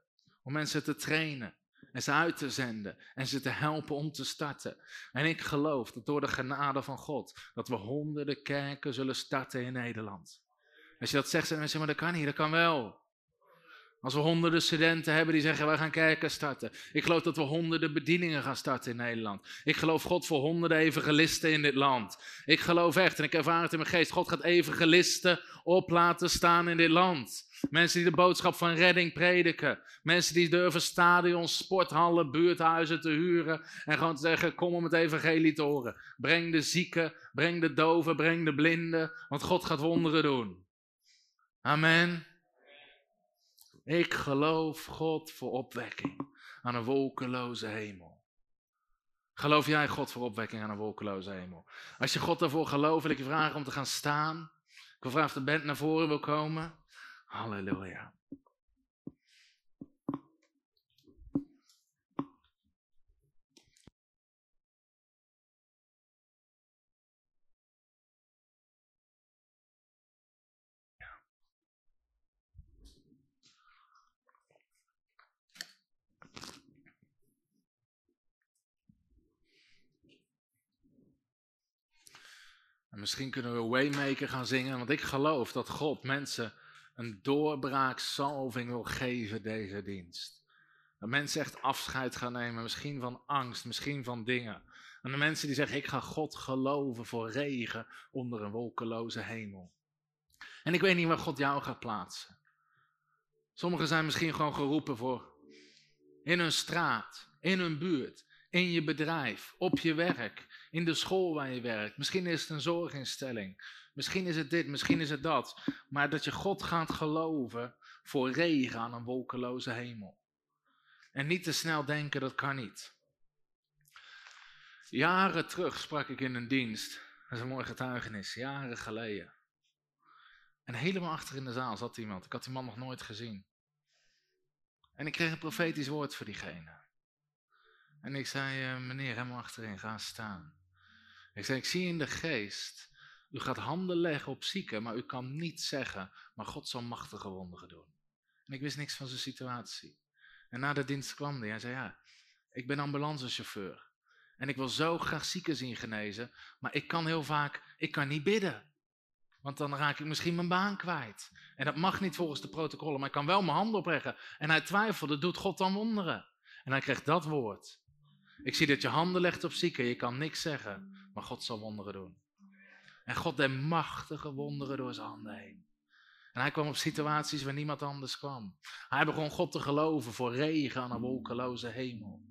Om mensen te trainen. En ze uit te zenden. En ze te helpen om te starten. En ik geloof dat door de genade van God. Dat we honderden kerken zullen starten in Nederland. Als je dat zegt, zijn mensen, maar dat kan niet. Dat kan wel. Als we honderden studenten hebben die zeggen, wij gaan kerken starten. Ik geloof dat we honderden bedieningen gaan starten in Nederland. Ik geloof God voor honderden evangelisten in dit land. Ik geloof echt, en ik ervaar het in mijn geest, God gaat evangelisten op laten staan in dit land. Mensen die de boodschap van redding prediken. Mensen die durven stadions, sporthallen, buurthuizen te huren. En gewoon te zeggen, kom om het evangelie te horen. Breng de zieken, breng de doven, breng de blinden. Want God gaat wonderen doen. Amen. Ik geloof God voor opwekking aan een wolkeloze hemel. Geloof jij God voor opwekking aan een wolkeloze hemel? Als je God daarvoor gelooft, wil ik je vragen om te gaan staan. Ik wil vragen of de band naar voren wil komen. Halleluja. Misschien kunnen we Waymaker gaan zingen, want ik geloof dat God mensen een doorbraaksalving wil geven deze dienst. Dat mensen echt afscheid gaan nemen, misschien van angst, misschien van dingen. En de mensen die zeggen, ik ga God geloven voor regen onder een wolkeloze hemel. En ik weet niet waar God jou gaat plaatsen. Sommigen zijn misschien gewoon geroepen voor in hun straat, in hun buurt, in je bedrijf, op je werk, in de school waar je werkt. Misschien is het een zorginstelling. Misschien is het dit, misschien is het dat. Maar dat je God gaat geloven voor regen aan een wolkeloze hemel. En niet te snel denken, dat kan niet. Jaren terug sprak ik in een dienst. Dat is een mooi getuigenis, jaren geleden. En helemaal achter in de zaal zat iemand. Ik had die man nog nooit gezien. En ik kreeg een profetisch woord voor diegene. En ik zei, eh, meneer, helemaal achterin, ga staan. Ik zei, ik zie in de geest, u gaat handen leggen op zieken, maar u kan niet zeggen, maar God zal machtige wonderen doen. En ik wist niks van zijn situatie. En na de dienst kwam hij, hij zei, ja, ik ben ambulancechauffeur. En ik wil zo graag zieken zien genezen, maar ik kan heel vaak, ik kan niet bidden. Want dan raak ik misschien mijn baan kwijt. En dat mag niet volgens de protocollen, maar ik kan wel mijn handen opleggen. En hij twijfelde, doet God dan wonderen? En hij kreeg dat woord. Ik zie dat je handen legt op zieken, je kan niks zeggen, maar God zal wonderen doen. En God deed machtige wonderen door zijn handen heen. En hij kwam op situaties waar niemand anders kwam. Hij begon God te geloven voor regen aan een wolkeloze hemel.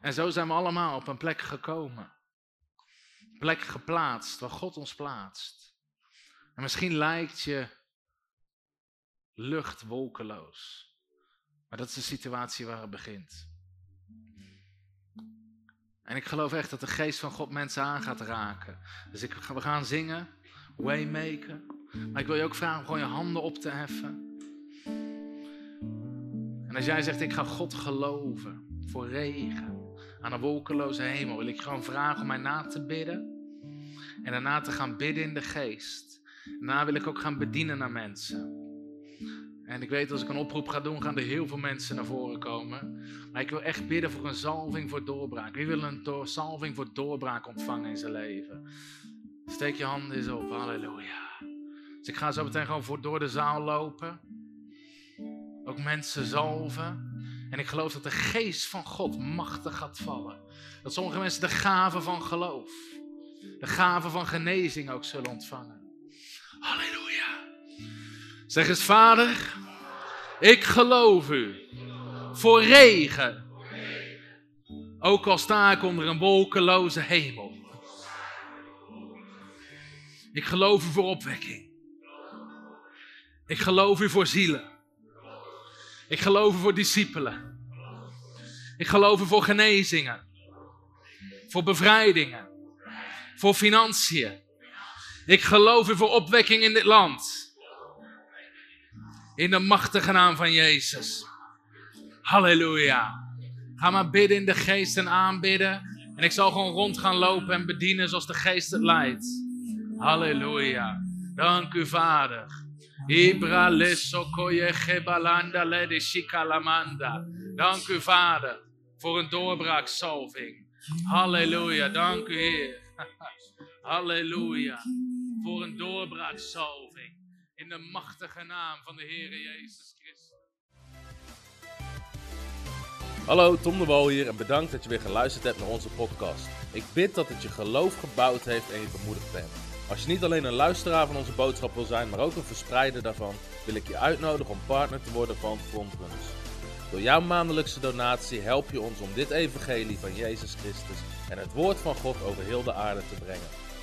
En zo zijn we allemaal op een plek gekomen. Een plek geplaatst waar God ons plaatst. En misschien lijkt je lucht wolkeloos. Maar dat is de situatie waar het begint. En ik geloof echt dat de geest van God mensen aan gaat raken. Dus ik, we gaan zingen, waymaken. Maar ik wil je ook vragen om gewoon je handen op te heffen. En als jij zegt, ik ga God geloven voor regen aan een wolkeloze hemel, wil ik gewoon vragen om mij na te bidden. En daarna te gaan bidden in de geest. Daarna wil ik ook gaan bedienen naar mensen. En ik weet als ik een oproep ga doen, gaan er heel veel mensen naar voren komen. Maar ik wil echt bidden voor een salving voor doorbraak. Wie wil een door, salving voor doorbraak ontvangen in zijn leven? Steek je handen eens op, halleluja. Dus ik ga zo meteen gewoon voor, door de zaal lopen. Ook mensen zalven. En ik geloof dat de geest van God machtig gaat vallen. Dat sommige mensen de gave van geloof, de gave van genezing ook zullen ontvangen. Halleluja. Zeg eens, Vader, ik geloof u voor regen. Ook al sta ik onder een wolkeloze hemel. Ik geloof u voor opwekking. Ik geloof u voor zielen. Ik geloof u voor discipelen. Ik geloof u voor genezingen. Voor bevrijdingen. Voor financiën. Ik geloof u voor opwekking in dit land. In de machtige naam van Jezus. Halleluja. Ga maar bidden in de geest en aanbidden. En ik zal gewoon rond gaan lopen en bedienen zoals de geest het leidt. Halleluja. Dank u, Vader. Ibra. Dank u, Vader, voor een doorbraaksalving. Halleluja. Dank u, Heer. [LAUGHS] Halleluja. Voor een doorbraaksalving. In de machtige naam van de Heer Jezus Christus. Hallo, Tom de Wol hier en bedankt dat je weer geluisterd hebt naar onze podcast. Ik bid dat het je geloof gebouwd heeft en je bemoedigd bent. Als je niet alleen een luisteraar van onze boodschap wil zijn, maar ook een verspreider daarvan, wil ik je uitnodigen om partner te worden van Frontrunners. Door jouw maandelijkse donatie help je ons om dit evangelie van Jezus Christus en het woord van God over heel de aarde te brengen.